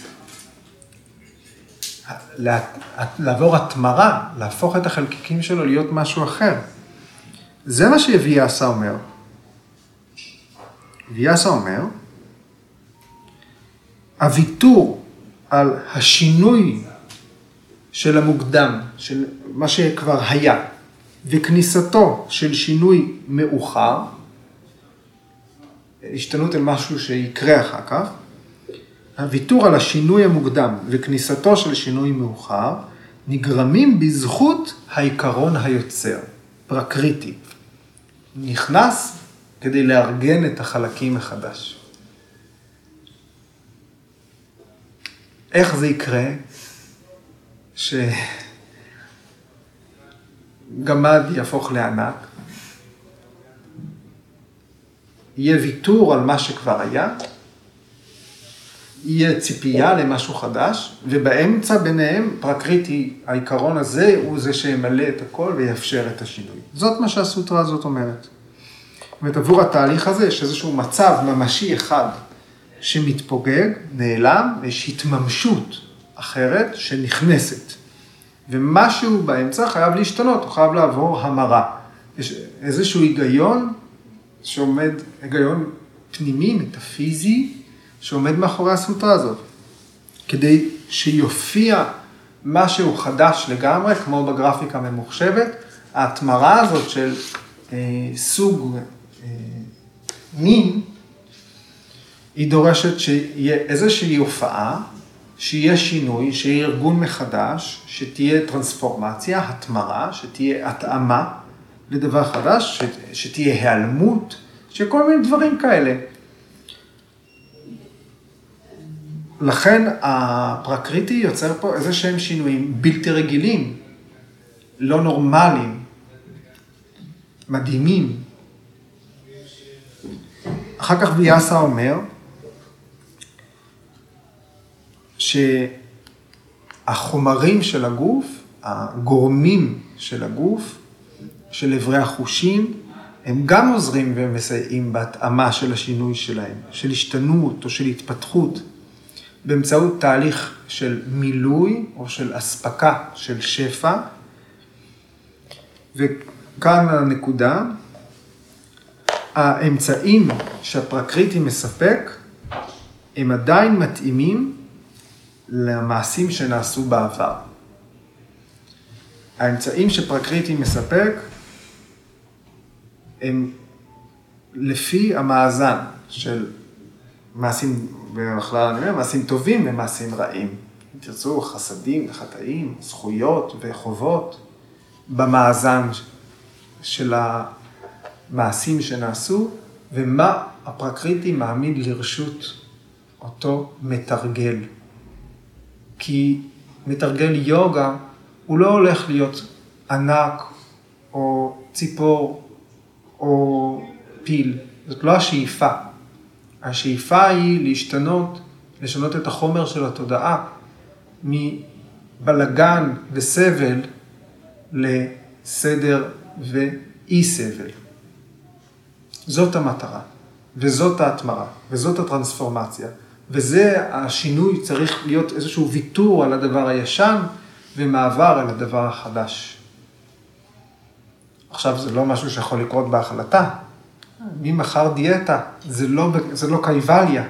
[SPEAKER 1] לעבור התמרה, להפוך את החלקיקים שלו להיות משהו אחר. זה מה שוויאסה אומר. ויאסה אומר, הוויתור על השינוי של המוקדם, של מה שכבר היה, וכניסתו של שינוי מאוחר, השתנות אל משהו שיקרה אחר כך, הוויתור על השינוי המוקדם וכניסתו של שינוי מאוחר, נגרמים בזכות העיקרון היוצר, פרקריטי. נכנס כדי לארגן את החלקים מחדש. איך זה יקרה? ש... גמד יהפוך לענק, יהיה ויתור על מה שכבר היה, יהיה ציפייה למשהו חדש, ובאמצע ביניהם פרקריטי, העיקרון הזה הוא זה שימלא את הכל ויאפשר את השינוי. זאת מה שהסוטרה הזאת אומרת. זאת אומרת, עבור התהליך הזה יש איזשהו מצב ממשי אחד שמתפוגג, נעלם, ויש התממשות אחרת שנכנסת. ומשהו באמצע חייב להשתנות, הוא חייב לעבור המרה. יש איזשהו היגיון שעומד, היגיון פנימי, מטאפיזי, שעומד מאחורי הסוטרה הזאת. כדי שיופיע משהו חדש לגמרי, כמו בגרפיקה הממוחשבת, ההתמרה הזאת של אה, סוג אה, מין, היא דורשת שיהיה איזושהי הופעה שיהיה שינוי, שיהיה ארגון מחדש, שתהיה טרנספורמציה, התמרה, שתהיה התאמה לדבר חדש, שתהיה היעלמות, שכל מיני דברים כאלה. לכן הפרקריטי יוצר פה איזה שהם שינויים בלתי רגילים, לא נורמליים, מדהימים. אחר כך ויאסה אומר, שהחומרים של הגוף, הגורמים של הגוף, של אברי החושים, הם גם עוזרים ומסייעים בהתאמה של השינוי שלהם, של השתנות או של התפתחות. באמצעות תהליך של מילוי או של אספקה של שפע. וכאן הנקודה, האמצעים שהפרקריטי מספק הם עדיין מתאימים למעשים שנעשו בעבר. האמצעים שפרקריטי מספק הם לפי המאזן של מעשים, בכלל אני אומר, מעשים טובים ומעשים רעים. אם תרצו, חסדים וחטאים, זכויות וחובות, במאזן של המעשים שנעשו, ומה הפרקריטי מעמיד לרשות אותו מתרגל. כי מתרגל יוגה, הוא לא הולך להיות ענק או ציפור או פיל, זאת לא השאיפה. השאיפה היא להשתנות, לשנות את החומר של התודעה מבלגן וסבל לסדר ואי סבל. זאת המטרה, וזאת ההתמרה, וזאת הטרנספורמציה. וזה השינוי צריך להיות איזשהו ויתור על הדבר הישן ומעבר על הדבר החדש. עכשיו, זה לא משהו שיכול לקרות בהחלטה. מי מכר דיאטה? זה לא, זה לא קייבליה.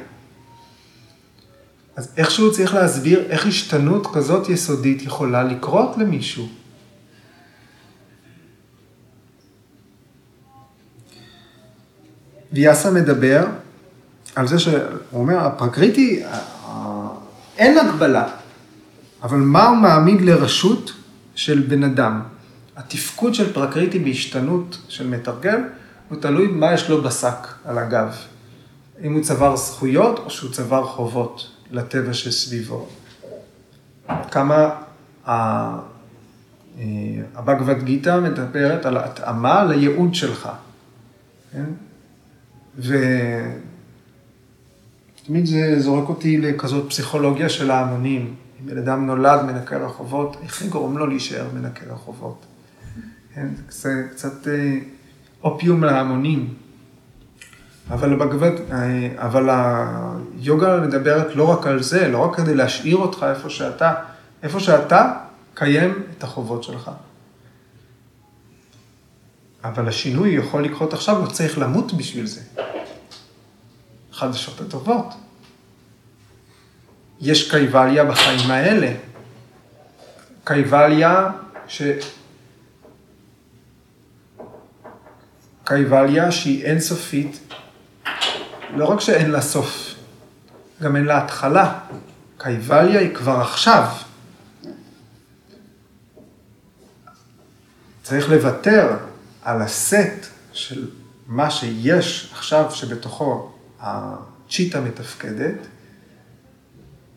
[SPEAKER 1] אז איכשהו צריך להסביר איך השתנות כזאת יסודית יכולה לקרות למישהו. ויאסה מדבר על זה שהוא אומר, הפרקריטי, אין הגבלה, אבל מה הוא מעמיד לרשות של בן אדם? התפקוד של פרקריטי בהשתנות של מתרגל, הוא תלוי מה יש לו בשק על הגב. אם הוא צבר זכויות או שהוא צבר חובות לטבע שסביבו. כמה הבגבד גיתא מדברת על התאמה לייעוד שלך. כן? ותמיד זה זורק אותי לכזאת פסיכולוגיה של ההמונים. אם בן אדם נולד מנקה רחובות, איך גורם לו להישאר מנקה רחובות? כן, זה קצת אה, אופיום להמונים. אבל בגבד, אה, אבל היוגה מדברת לא רק על זה, לא רק כדי להשאיר אותך איפה שאתה, איפה שאתה, קיים את החובות שלך. אבל השינוי יכול לקרות עכשיו, לא צריך למות בשביל זה. חדשות הטובות. יש קייבליה בחיים האלה. קייבליה ש... קייבליה שהיא אינסופית, לא רק שאין לה סוף, גם אין לה התחלה. קייבליה היא כבר עכשיו. צריך לוותר על הסט של מה שיש עכשיו שבתוכו הצ'יטה מתפקדת,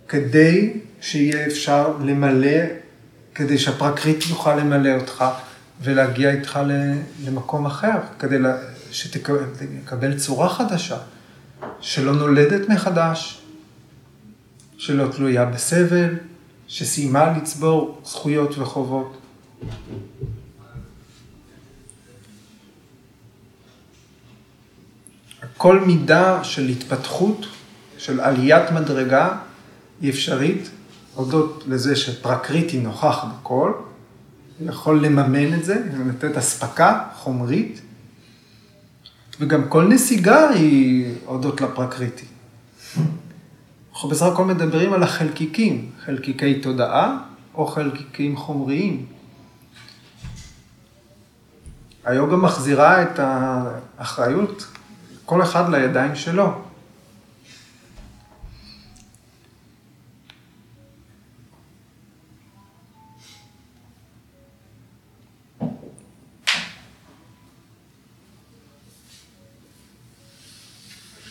[SPEAKER 1] כדי שיהיה אפשר למלא, כדי שהפרקריט יוכל למלא אותך ולהגיע איתך למקום אחר, כדי שתקבל צורה חדשה, שלא נולדת מחדש, שלא תלויה בסבל, שסיימה לצבור זכויות וחובות. כל מידה של התפתחות, של עליית מדרגה, היא אפשרית, הודות לזה שפרקריטי נוכח בכל, יכול לממן את זה, לתת אספקה חומרית, וגם כל נסיגה היא הודות לפרקריטי. אנחנו בסך הכל מדברים על החלקיקים, חלקיקי תודעה או חלקיקים חומריים. היוגה מחזירה את האחריות, כל אחד לידיים שלו.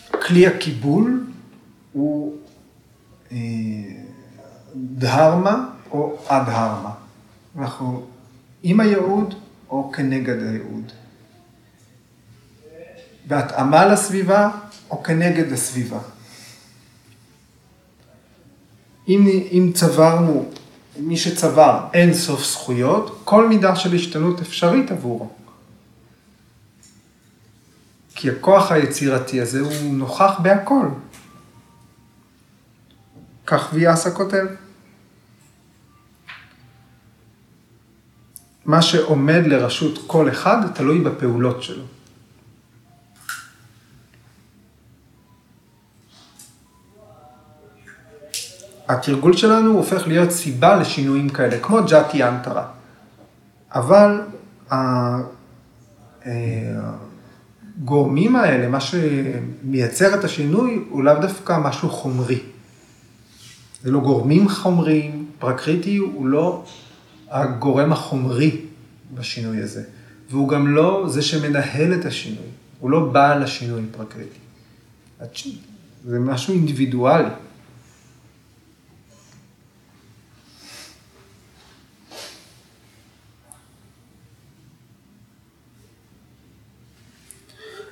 [SPEAKER 1] כלי הקיבול הוא אה, דהרמה או אדהרמה. אנחנו עם הייעוד או כנגד הייעוד. בהתאמה לסביבה או כנגד הסביבה. אם, אם צברנו, מי שצבר אין סוף זכויות, כל מידה של השתנות אפשרית עבורו. כי הכוח היצירתי הזה הוא נוכח בהכל. כך ויאסה כותב. מה שעומד לרשות כל אחד תלוי בפעולות שלו. התרגול שלנו הופך להיות סיבה לשינויים כאלה, כמו ג'אטי אנטרה. אבל הגורמים האלה, מה שמייצר את השינוי, הוא לאו דווקא משהו חומרי. זה לא גורמים חומריים, פרקריטי הוא לא הגורם החומרי בשינוי הזה, והוא גם לא זה שמנהל את השינוי, הוא לא בעל השינוי פרקריטי. זה משהו אינדיבידואלי.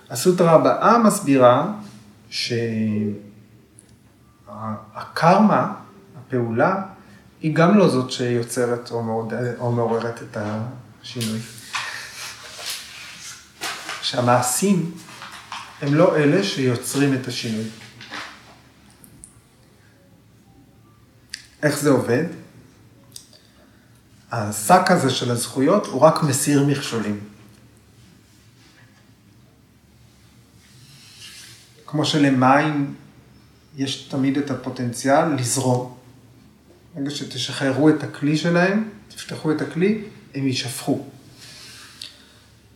[SPEAKER 1] הסוטרה הבאה מסבירה שהקרמה, הפעולה, היא גם לא זאת שיוצרת או, מעוררת את השינוי. שהמעשים הם לא אלה שיוצרים את השינוי. איך זה עובד? השק הזה של הזכויות הוא רק מסיר מכשולים. כמו שלמים יש תמיד את הפוטנציאל לזרום. ברגע שתשחררו את הכלי שלהם, תפתחו את הכלי, הם יישפכו.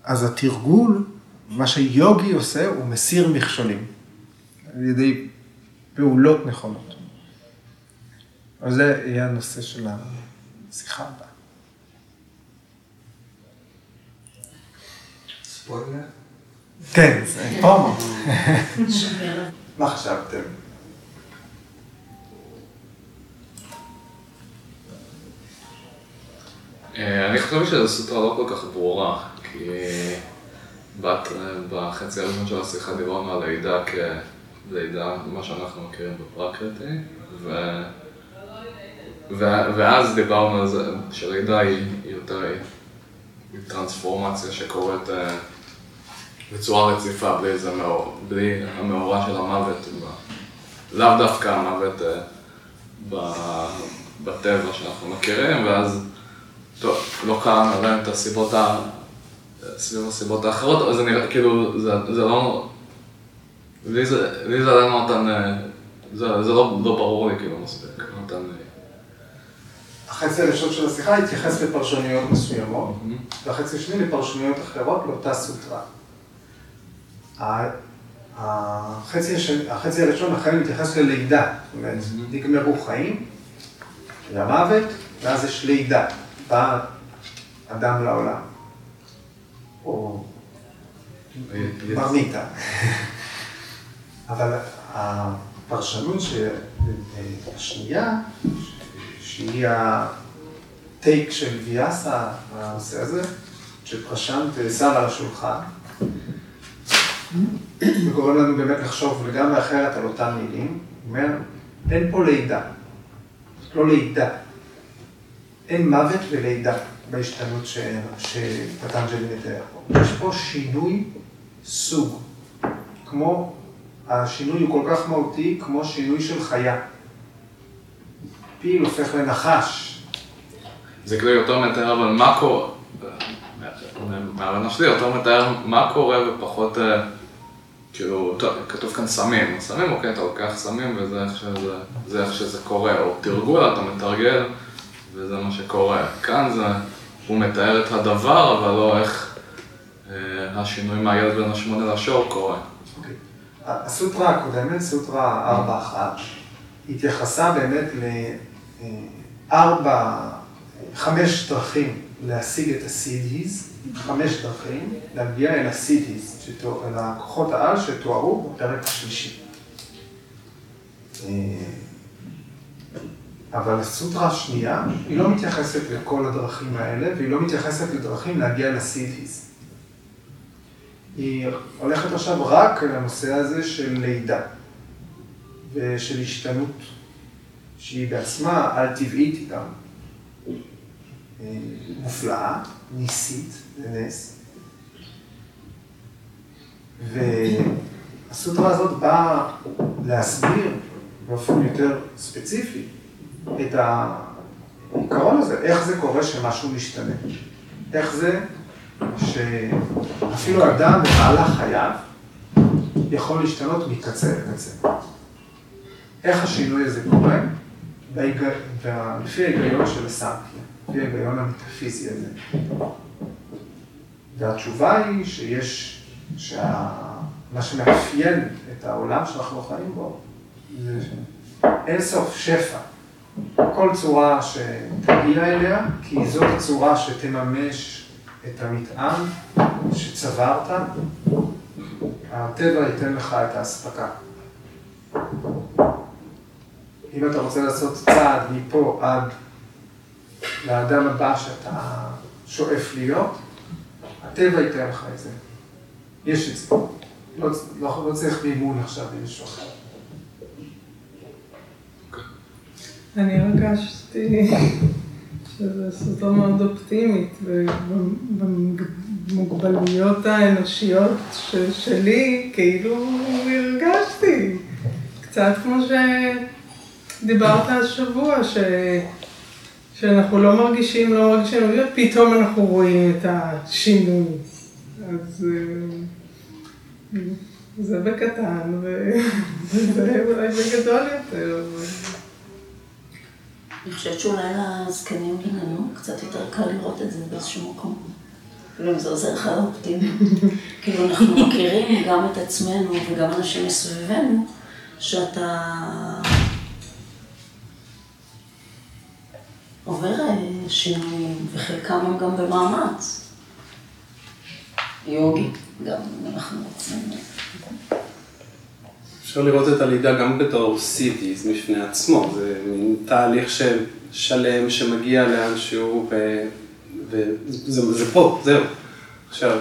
[SPEAKER 1] אז התרגול, מה שיוגי עושה, הוא מסיר מכשולים, על ידי פעולות נכונות. אז זה יהיה הנושא של השיחה הבאה.
[SPEAKER 2] ספוילר?
[SPEAKER 1] כן, זה פרומו. מה חשבתם?
[SPEAKER 3] אה, אני חושב שזו סוטרה לא כל כך ברורה, כי בת, בחצי הראשון של השיחה דיברנו על לידה כלידה, מה שאנחנו מכירים בפרקריטי, ו... ו... ואז דיברנו על זה שלידה היא יותר טרנספורמציה שקורית אה, בצורה רציפה, בלי, זה מאור, בלי המאורע של המוות, לאו דווקא המוות אה, בטבע שאנחנו מכירים, ואז, טוב, לא קראנו להם את הסיבות, ה... סביב הסיבות האחרות, אבל זה נראה, כאילו, זה, זה לא, לי זה, לי זה לא נותן, אה, זה, זה לא, לא ברור לי כאילו מספיק, נותן לי.
[SPEAKER 1] החצי הראשון של השיחה התייחס לפרשנויות מסוימות, והחצי השני לפרשנויות אחרות לאותה סוטרה. החצי, החצי הראשון אכן מתייחס ללידה, זאת אומרת, נגמרו חיים, למוות, ואז יש לידה, בא אדם לעולם, או מרמיתה. אבל הפרשנות השנייה, שהיא הטייק של ויאסה בנושא הזה, שפרשנט שם על השולחן, וגורם לנו באמת לחשוב לגמרי אחרת על אותן מילים. הוא אומר, אין פה לידה, זאת לא לידה. אין מוות ולידה בהשתנות שפטנג'לי מתאר פה. יש פה שינוי סוג, כמו, השינוי הוא כל כך מהותי כמו שינוי של חיה. פיל הופך לנחש.
[SPEAKER 3] זה כאילו יותר מתאר, אבל מה קורה, מהבנה שלי יותר מתאר מה קורה ופחות כאילו, טוב, כתוב כאן סמים, סמים, אוקיי, אתה לוקח סמים וזה איך שזה, זה איך שזה קורה, או תרגול, אתה מתרגל, וזה מה שקורה. כאן זה, הוא מתאר את הדבר, אבל לא איך אה, השינוי מהילד בין השמונה לשור קורה.
[SPEAKER 1] אוקיי. הסוטרה הקודמת, סוטרה 4-1, התייחסה באמת לארבע, חמש דרכים להשיג את הסידיז, חמש דרכים להגיע אל הסיטיס, אל הכוחות העל שתוארו בפרק השלישי. אה, אבל הסוטרה השנייה, היא לא מתייחסת לכל הדרכים האלה, והיא לא מתייחסת לדרכים להגיע לסיטיס. היא הולכת עכשיו רק לנושא הזה של לידה ושל השתנות, שהיא בעצמה על-טבעית גם. אה, מופלאה, ניסית, זה נס. והסוטרה הזאת באה להסביר באופן יותר ספציפי את העיקרון הזה, איך זה קורה שמשהו משתנה. איך זה שאפילו אדם במהלך חייו יכול להשתנות מקצה לקצה. איך השינוי הזה קורה? בהיג... ההיגיון של הסמכיה, לפי ההיגיון המטאפיזי הזה. והתשובה היא שיש, שה... מה שמאפיין את העולם שאנחנו חיים בו, זה אין סוף שפע. כל צורה שתגיע אליה, כי זאת הצורה שתממש את המטען שצברת, הטבע ייתן לך את האספקה. אם אתה רוצה לעשות צעד מפה עד לאדם הבא שאתה שואף להיות, הטבע ייתן לך את זה. יש את זה. לא, לא, לא צריך מימון עכשיו למישהו אחר.
[SPEAKER 2] אני הרגשתי שזו סרטון מאוד אופטימית, במוגבלויות האנושיות שלי, כאילו הרגשתי. קצת כמו שדיברת השבוע, ש... שאנחנו לא מרגישים, לא מרגישים, פתאום אנחנו רואים את השינוי. אז אה, זה בקטן, וזה (laughs) אולי בגדול יותר.
[SPEAKER 4] אני חושבת שאולי לזקנים בינינו קצת יותר קל לראות את זה באיזשהו מקום. אם זה עוזר לך לאופטימי. (laughs) כאילו אנחנו מכירים גם את עצמנו וגם אנשים מסביבנו, שאתה עובר אה, שינויים, וחלקם הם גם במאמץ. יוגי, גם אנחנו רוצים.
[SPEAKER 5] אפשר לראות את הלידה גם בתור סיטיז בפני עצמו, זה מין תהליך של שלם שמגיע לאנשהו וזה זה פה, זהו. עכשיו,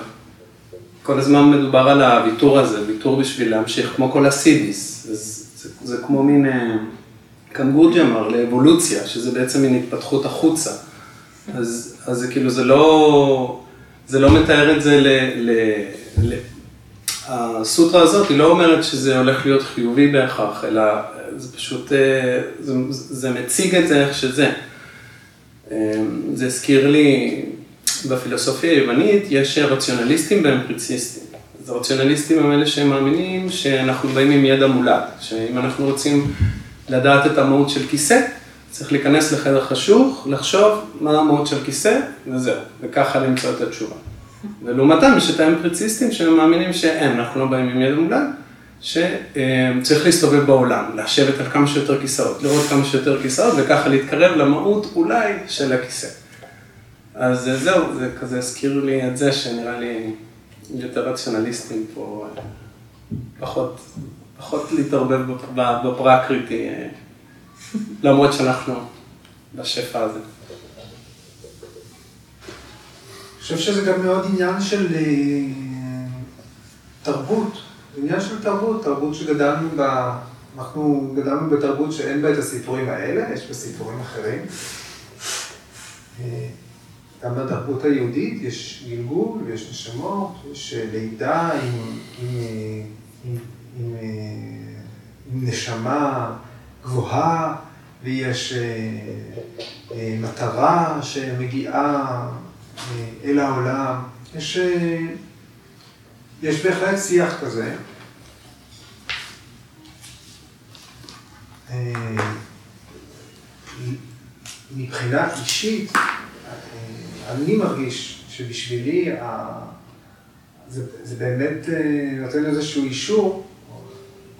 [SPEAKER 5] כל הזמן מדובר על הוויתור הזה, ויתור בשביל להמשיך, כמו כל הסידיס, זה, זה, זה כמו מין קמבוג'ה אמר, לאבולוציה, שזה בעצם מין התפתחות החוצה. אז, אז זה כאילו, זה לא, זה לא מתאר את זה ל... ל, ל הסוטרה הזאת היא לא אומרת שזה הולך להיות חיובי בהכרח, אלא זה פשוט, אה, זה, זה מציג את זה איך שזה. אה, זה הזכיר לי, בפילוסופיה היוונית יש רציונליסטים ואמפריציסטים. אז הרציונליסטים הם אלה שהם מאמינים שאנחנו באים עם ידע מולד, שאם אנחנו רוצים לדעת את המהות של כיסא, צריך להיכנס לחדר חשוך, לחשוב מה המהות של כיסא, וזהו, וככה למצוא את התשובה. ולעומתם יש את האמפריציסטים שהם מאמינים שאין, אנחנו לא באים עם ידע מולד, שצריך להסתובב בעולם, לשבת על כמה שיותר כיסאות, לראות כמה שיותר כיסאות וככה להתקרב למהות אולי של הכיסא. אז זהו, זה כזה הזכיר לי את זה שנראה לי יותר רציונליסטים פה, פחות, פחות להתערבב בפרקריטי, למרות שאנחנו בשפע הזה.
[SPEAKER 1] חושב שזה גם מאוד עניין של אה, תרבות, עניין של תרבות, תרבות שגדלנו בה, אנחנו גדלנו בתרבות שאין בה את הסיפורים האלה, יש בה סיפורים אחרים. אה, גם בתרבות היהודית יש גלגול ויש נשמות, יש לידה עם, עם, נשמה גבוהה, ויש מטרה שמגיעה אל העולם. יש, אה, יש בהחלט שיח כזה. אה, מבחינה אישית, אה, אני מרגיש שבשבילי זה, זה באמת נותן איזשהו אישור,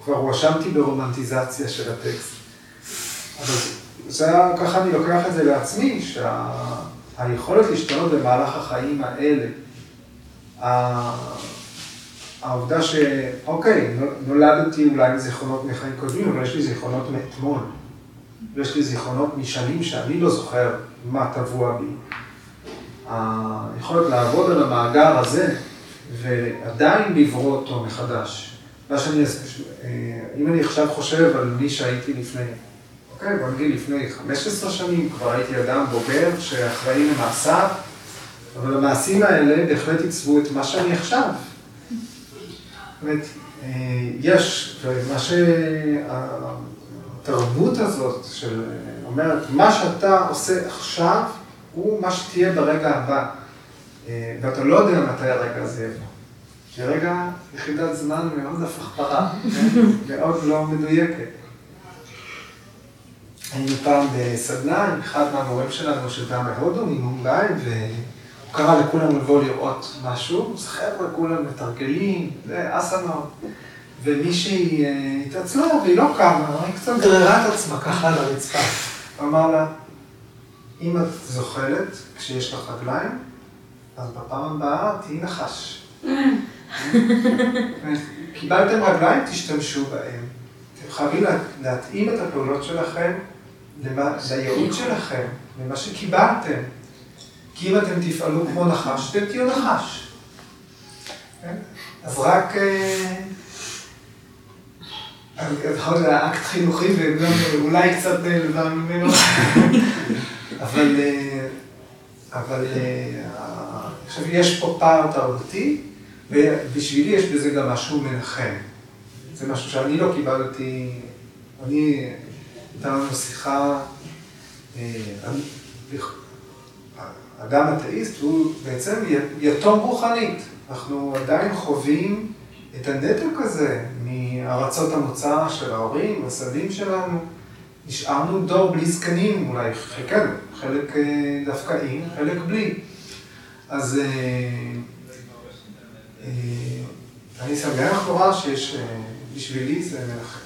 [SPEAKER 1] כבר הואשמתי ברומנטיזציה של הטקסט. אבל זה, ככה אני לוקח את זה לעצמי, שה... היכולת להשתנות במהלך החיים האלה, העובדה שאוקיי, נולדתי אולי מזיכרונות מחיים קודמים, אבל יש לי זיכרונות מאתמול. ויש לי זיכרונות משנים שאני לא זוכר מה טבוע בי. היכולת לעבוד על המאגר הזה ועדיין לברוא אותו מחדש. מה שאני, אם אני עכשיו חושב על מי שהייתי לפני אוקיי, בוא נגיד לפני 15 שנים כבר הייתי אדם בוגר שאחראי למעשיו, אבל המעשים האלה בהחלט עיצבו את מה שאני עכשיו. אומרת, אה, יש, ומה התרבות הזאת של אומרת, מה שאתה עושה עכשיו, הוא מה שתהיה ברגע הבא. אה, ואתה לא יודע מתי הרגע הזה יבוא. כי רגע יחידת זמן מאוד הפכפרה, מאוד לא מדויקת. היינו פעם בסדנה עם אחד מהמורים שלנו שבא מהודו, ממומבאי, והוא קרא לכולם לבוא לראות משהו, אז חבר'ה כולם מתרגלים, זה אסנות. ומישהי אה, התעצלה והיא לא קמה, היא קצת גררה את עצמה ככה על הרצפה. הוא אמר לה, אם את זוחלת כשיש לך רגליים, אז בפעם הבאה תהיי נחש. (laughs) קיבלתם רגליים, תשתמשו בהם. אתם חייבים להתאים את הפעולות שלכם לייעוד שלכם, למה שקיבלתם. כי אם אתם תפעלו כמו נחש, אתם תהיו נחש. כן? אז רק... אה, אקט חינוכי וגם אולי קצת נעלבה ממנו, (laughs) אבל, אה, אה, עכשיו יש פה פער תרבותי, ובשבילי יש בזה גם משהו מנחם. זה משהו שאני לא קיבלתי, אני, הייתה לנו שיחה, אה, אדם אתאיסט הוא בעצם יתום רוחנית. אנחנו עדיין חווים את הנתק הזה מארצות המוצא של ההורים, הסבים שלנו. נשארנו דור בלי זקנים, אולי חלקנו, חלק אה, דווקא עם, חלק בלי. אז אה, אני שמח נורא שיש, בשבילי זה מלאכה.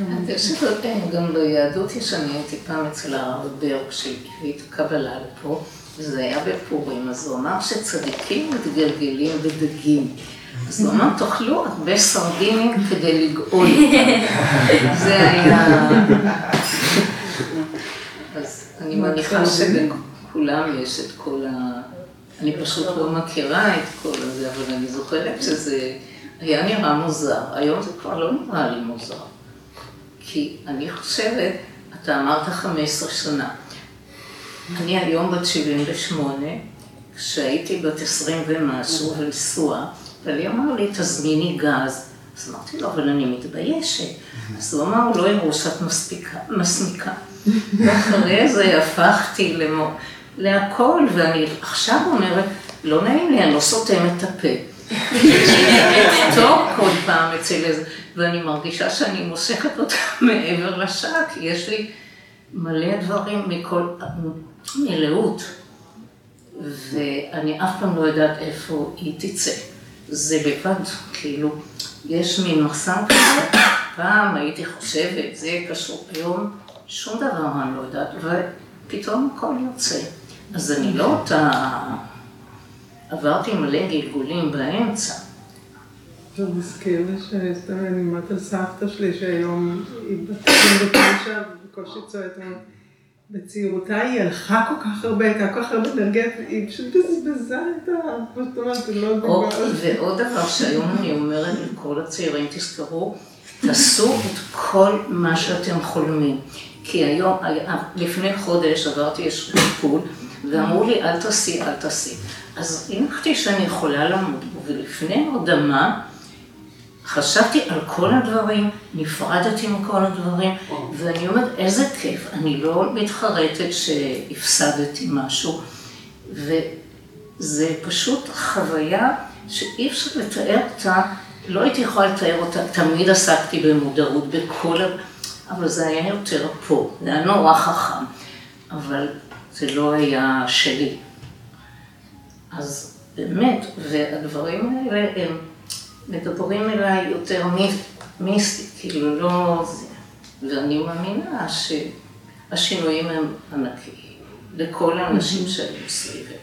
[SPEAKER 6] אני חושבת גם ביהדות יש, אני הייתי פעם אצל הרב ברק שהביא את הקבלה לפה, וזה היה בפורים, אז הוא אמר שצדיקים מתגלגלים בדגים. אז הוא אמר, תאכלו הרבה סרדינים כדי לגאול (laughs) זה היה... אז אני מניחה שבכולם יש את כל ה... אני פשוט לא מכירה את כל הזה, אבל אני זוכרת שזה היה נראה מוזר. היום זה כבר לא נראה לי מוזר. כי אני חושבת, אתה אמרת 15 שנה. אני היום בת 78, כשהייתי בת 20 ומשהו, ולנסוע, ואלי אמר לי, תזמיני גז. אז אמרתי לו, אבל אני מתביישת. אז הוא אמר, לא יראו שאת מסמיקה. ואחרי זה הפכתי למו... להכל, ואני עכשיו אומרת, לא נעים לי, אני לא סותמת את הפה. טוב כל פעם אצל איזה, ואני מרגישה שאני מושכת אותה (laughs) מעבר לשעה, כי יש לי מלא דברים מכל, מלאות, ואני אף פעם לא יודעת איפה היא תצא. זה לבד, כאילו, יש מין מחסן כזה, פעם הייתי חושבת, זה קשור, היום שום דבר אני לא יודעת, ופתאום הכל יוצא. אז אני לא אותה, עברתי מלא גלגולים באמצע.
[SPEAKER 2] זה מזכיר לי שסתם אני אומרת על סבתא שלי שהיום היא בת 29 ובקושי צועדת. בצעירותה היא הלכה כל כך הרבה, הייתה כל כך הרבה אנרגיה, היא פשוט בזבזה את ה... כמו שאת אומרת, זה לא דבר.
[SPEAKER 6] ועוד דבר שהיום אני אומרת לכל הצעירים, תזכרו, תעשו את כל מה שאתם חולמים. כי היום, לפני חודש עברתי איזשהו טיפול, ואמרו לי, אל תעשי, אל תעשי. אז הנחתי שאני יכולה בו, ולפני הרדמה, חשבתי על כל הדברים, נפרדתי מכל הדברים, ואני אומרת, איזה כיף, אני לא מתחרטת שהפסדתי משהו, וזה פשוט חוויה שאי אפשר לתאר אותה, לא הייתי יכולה לתאר אותה, תמיד עסקתי במודעות בכל, אבל זה היה יותר פה, זה היה נורא חכם, אבל זה לא היה שלי. אז באמת, והדברים האלה הם... מדברים אליי יותר מיסטי, כאילו לא זה. ואני מאמינה שהשינויים הם ענקיים לכל האנשים שהיו סביבי.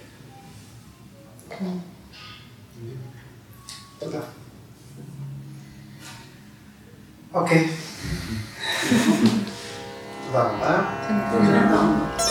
[SPEAKER 1] תודה. אוקיי. (laughs) תודה רבה.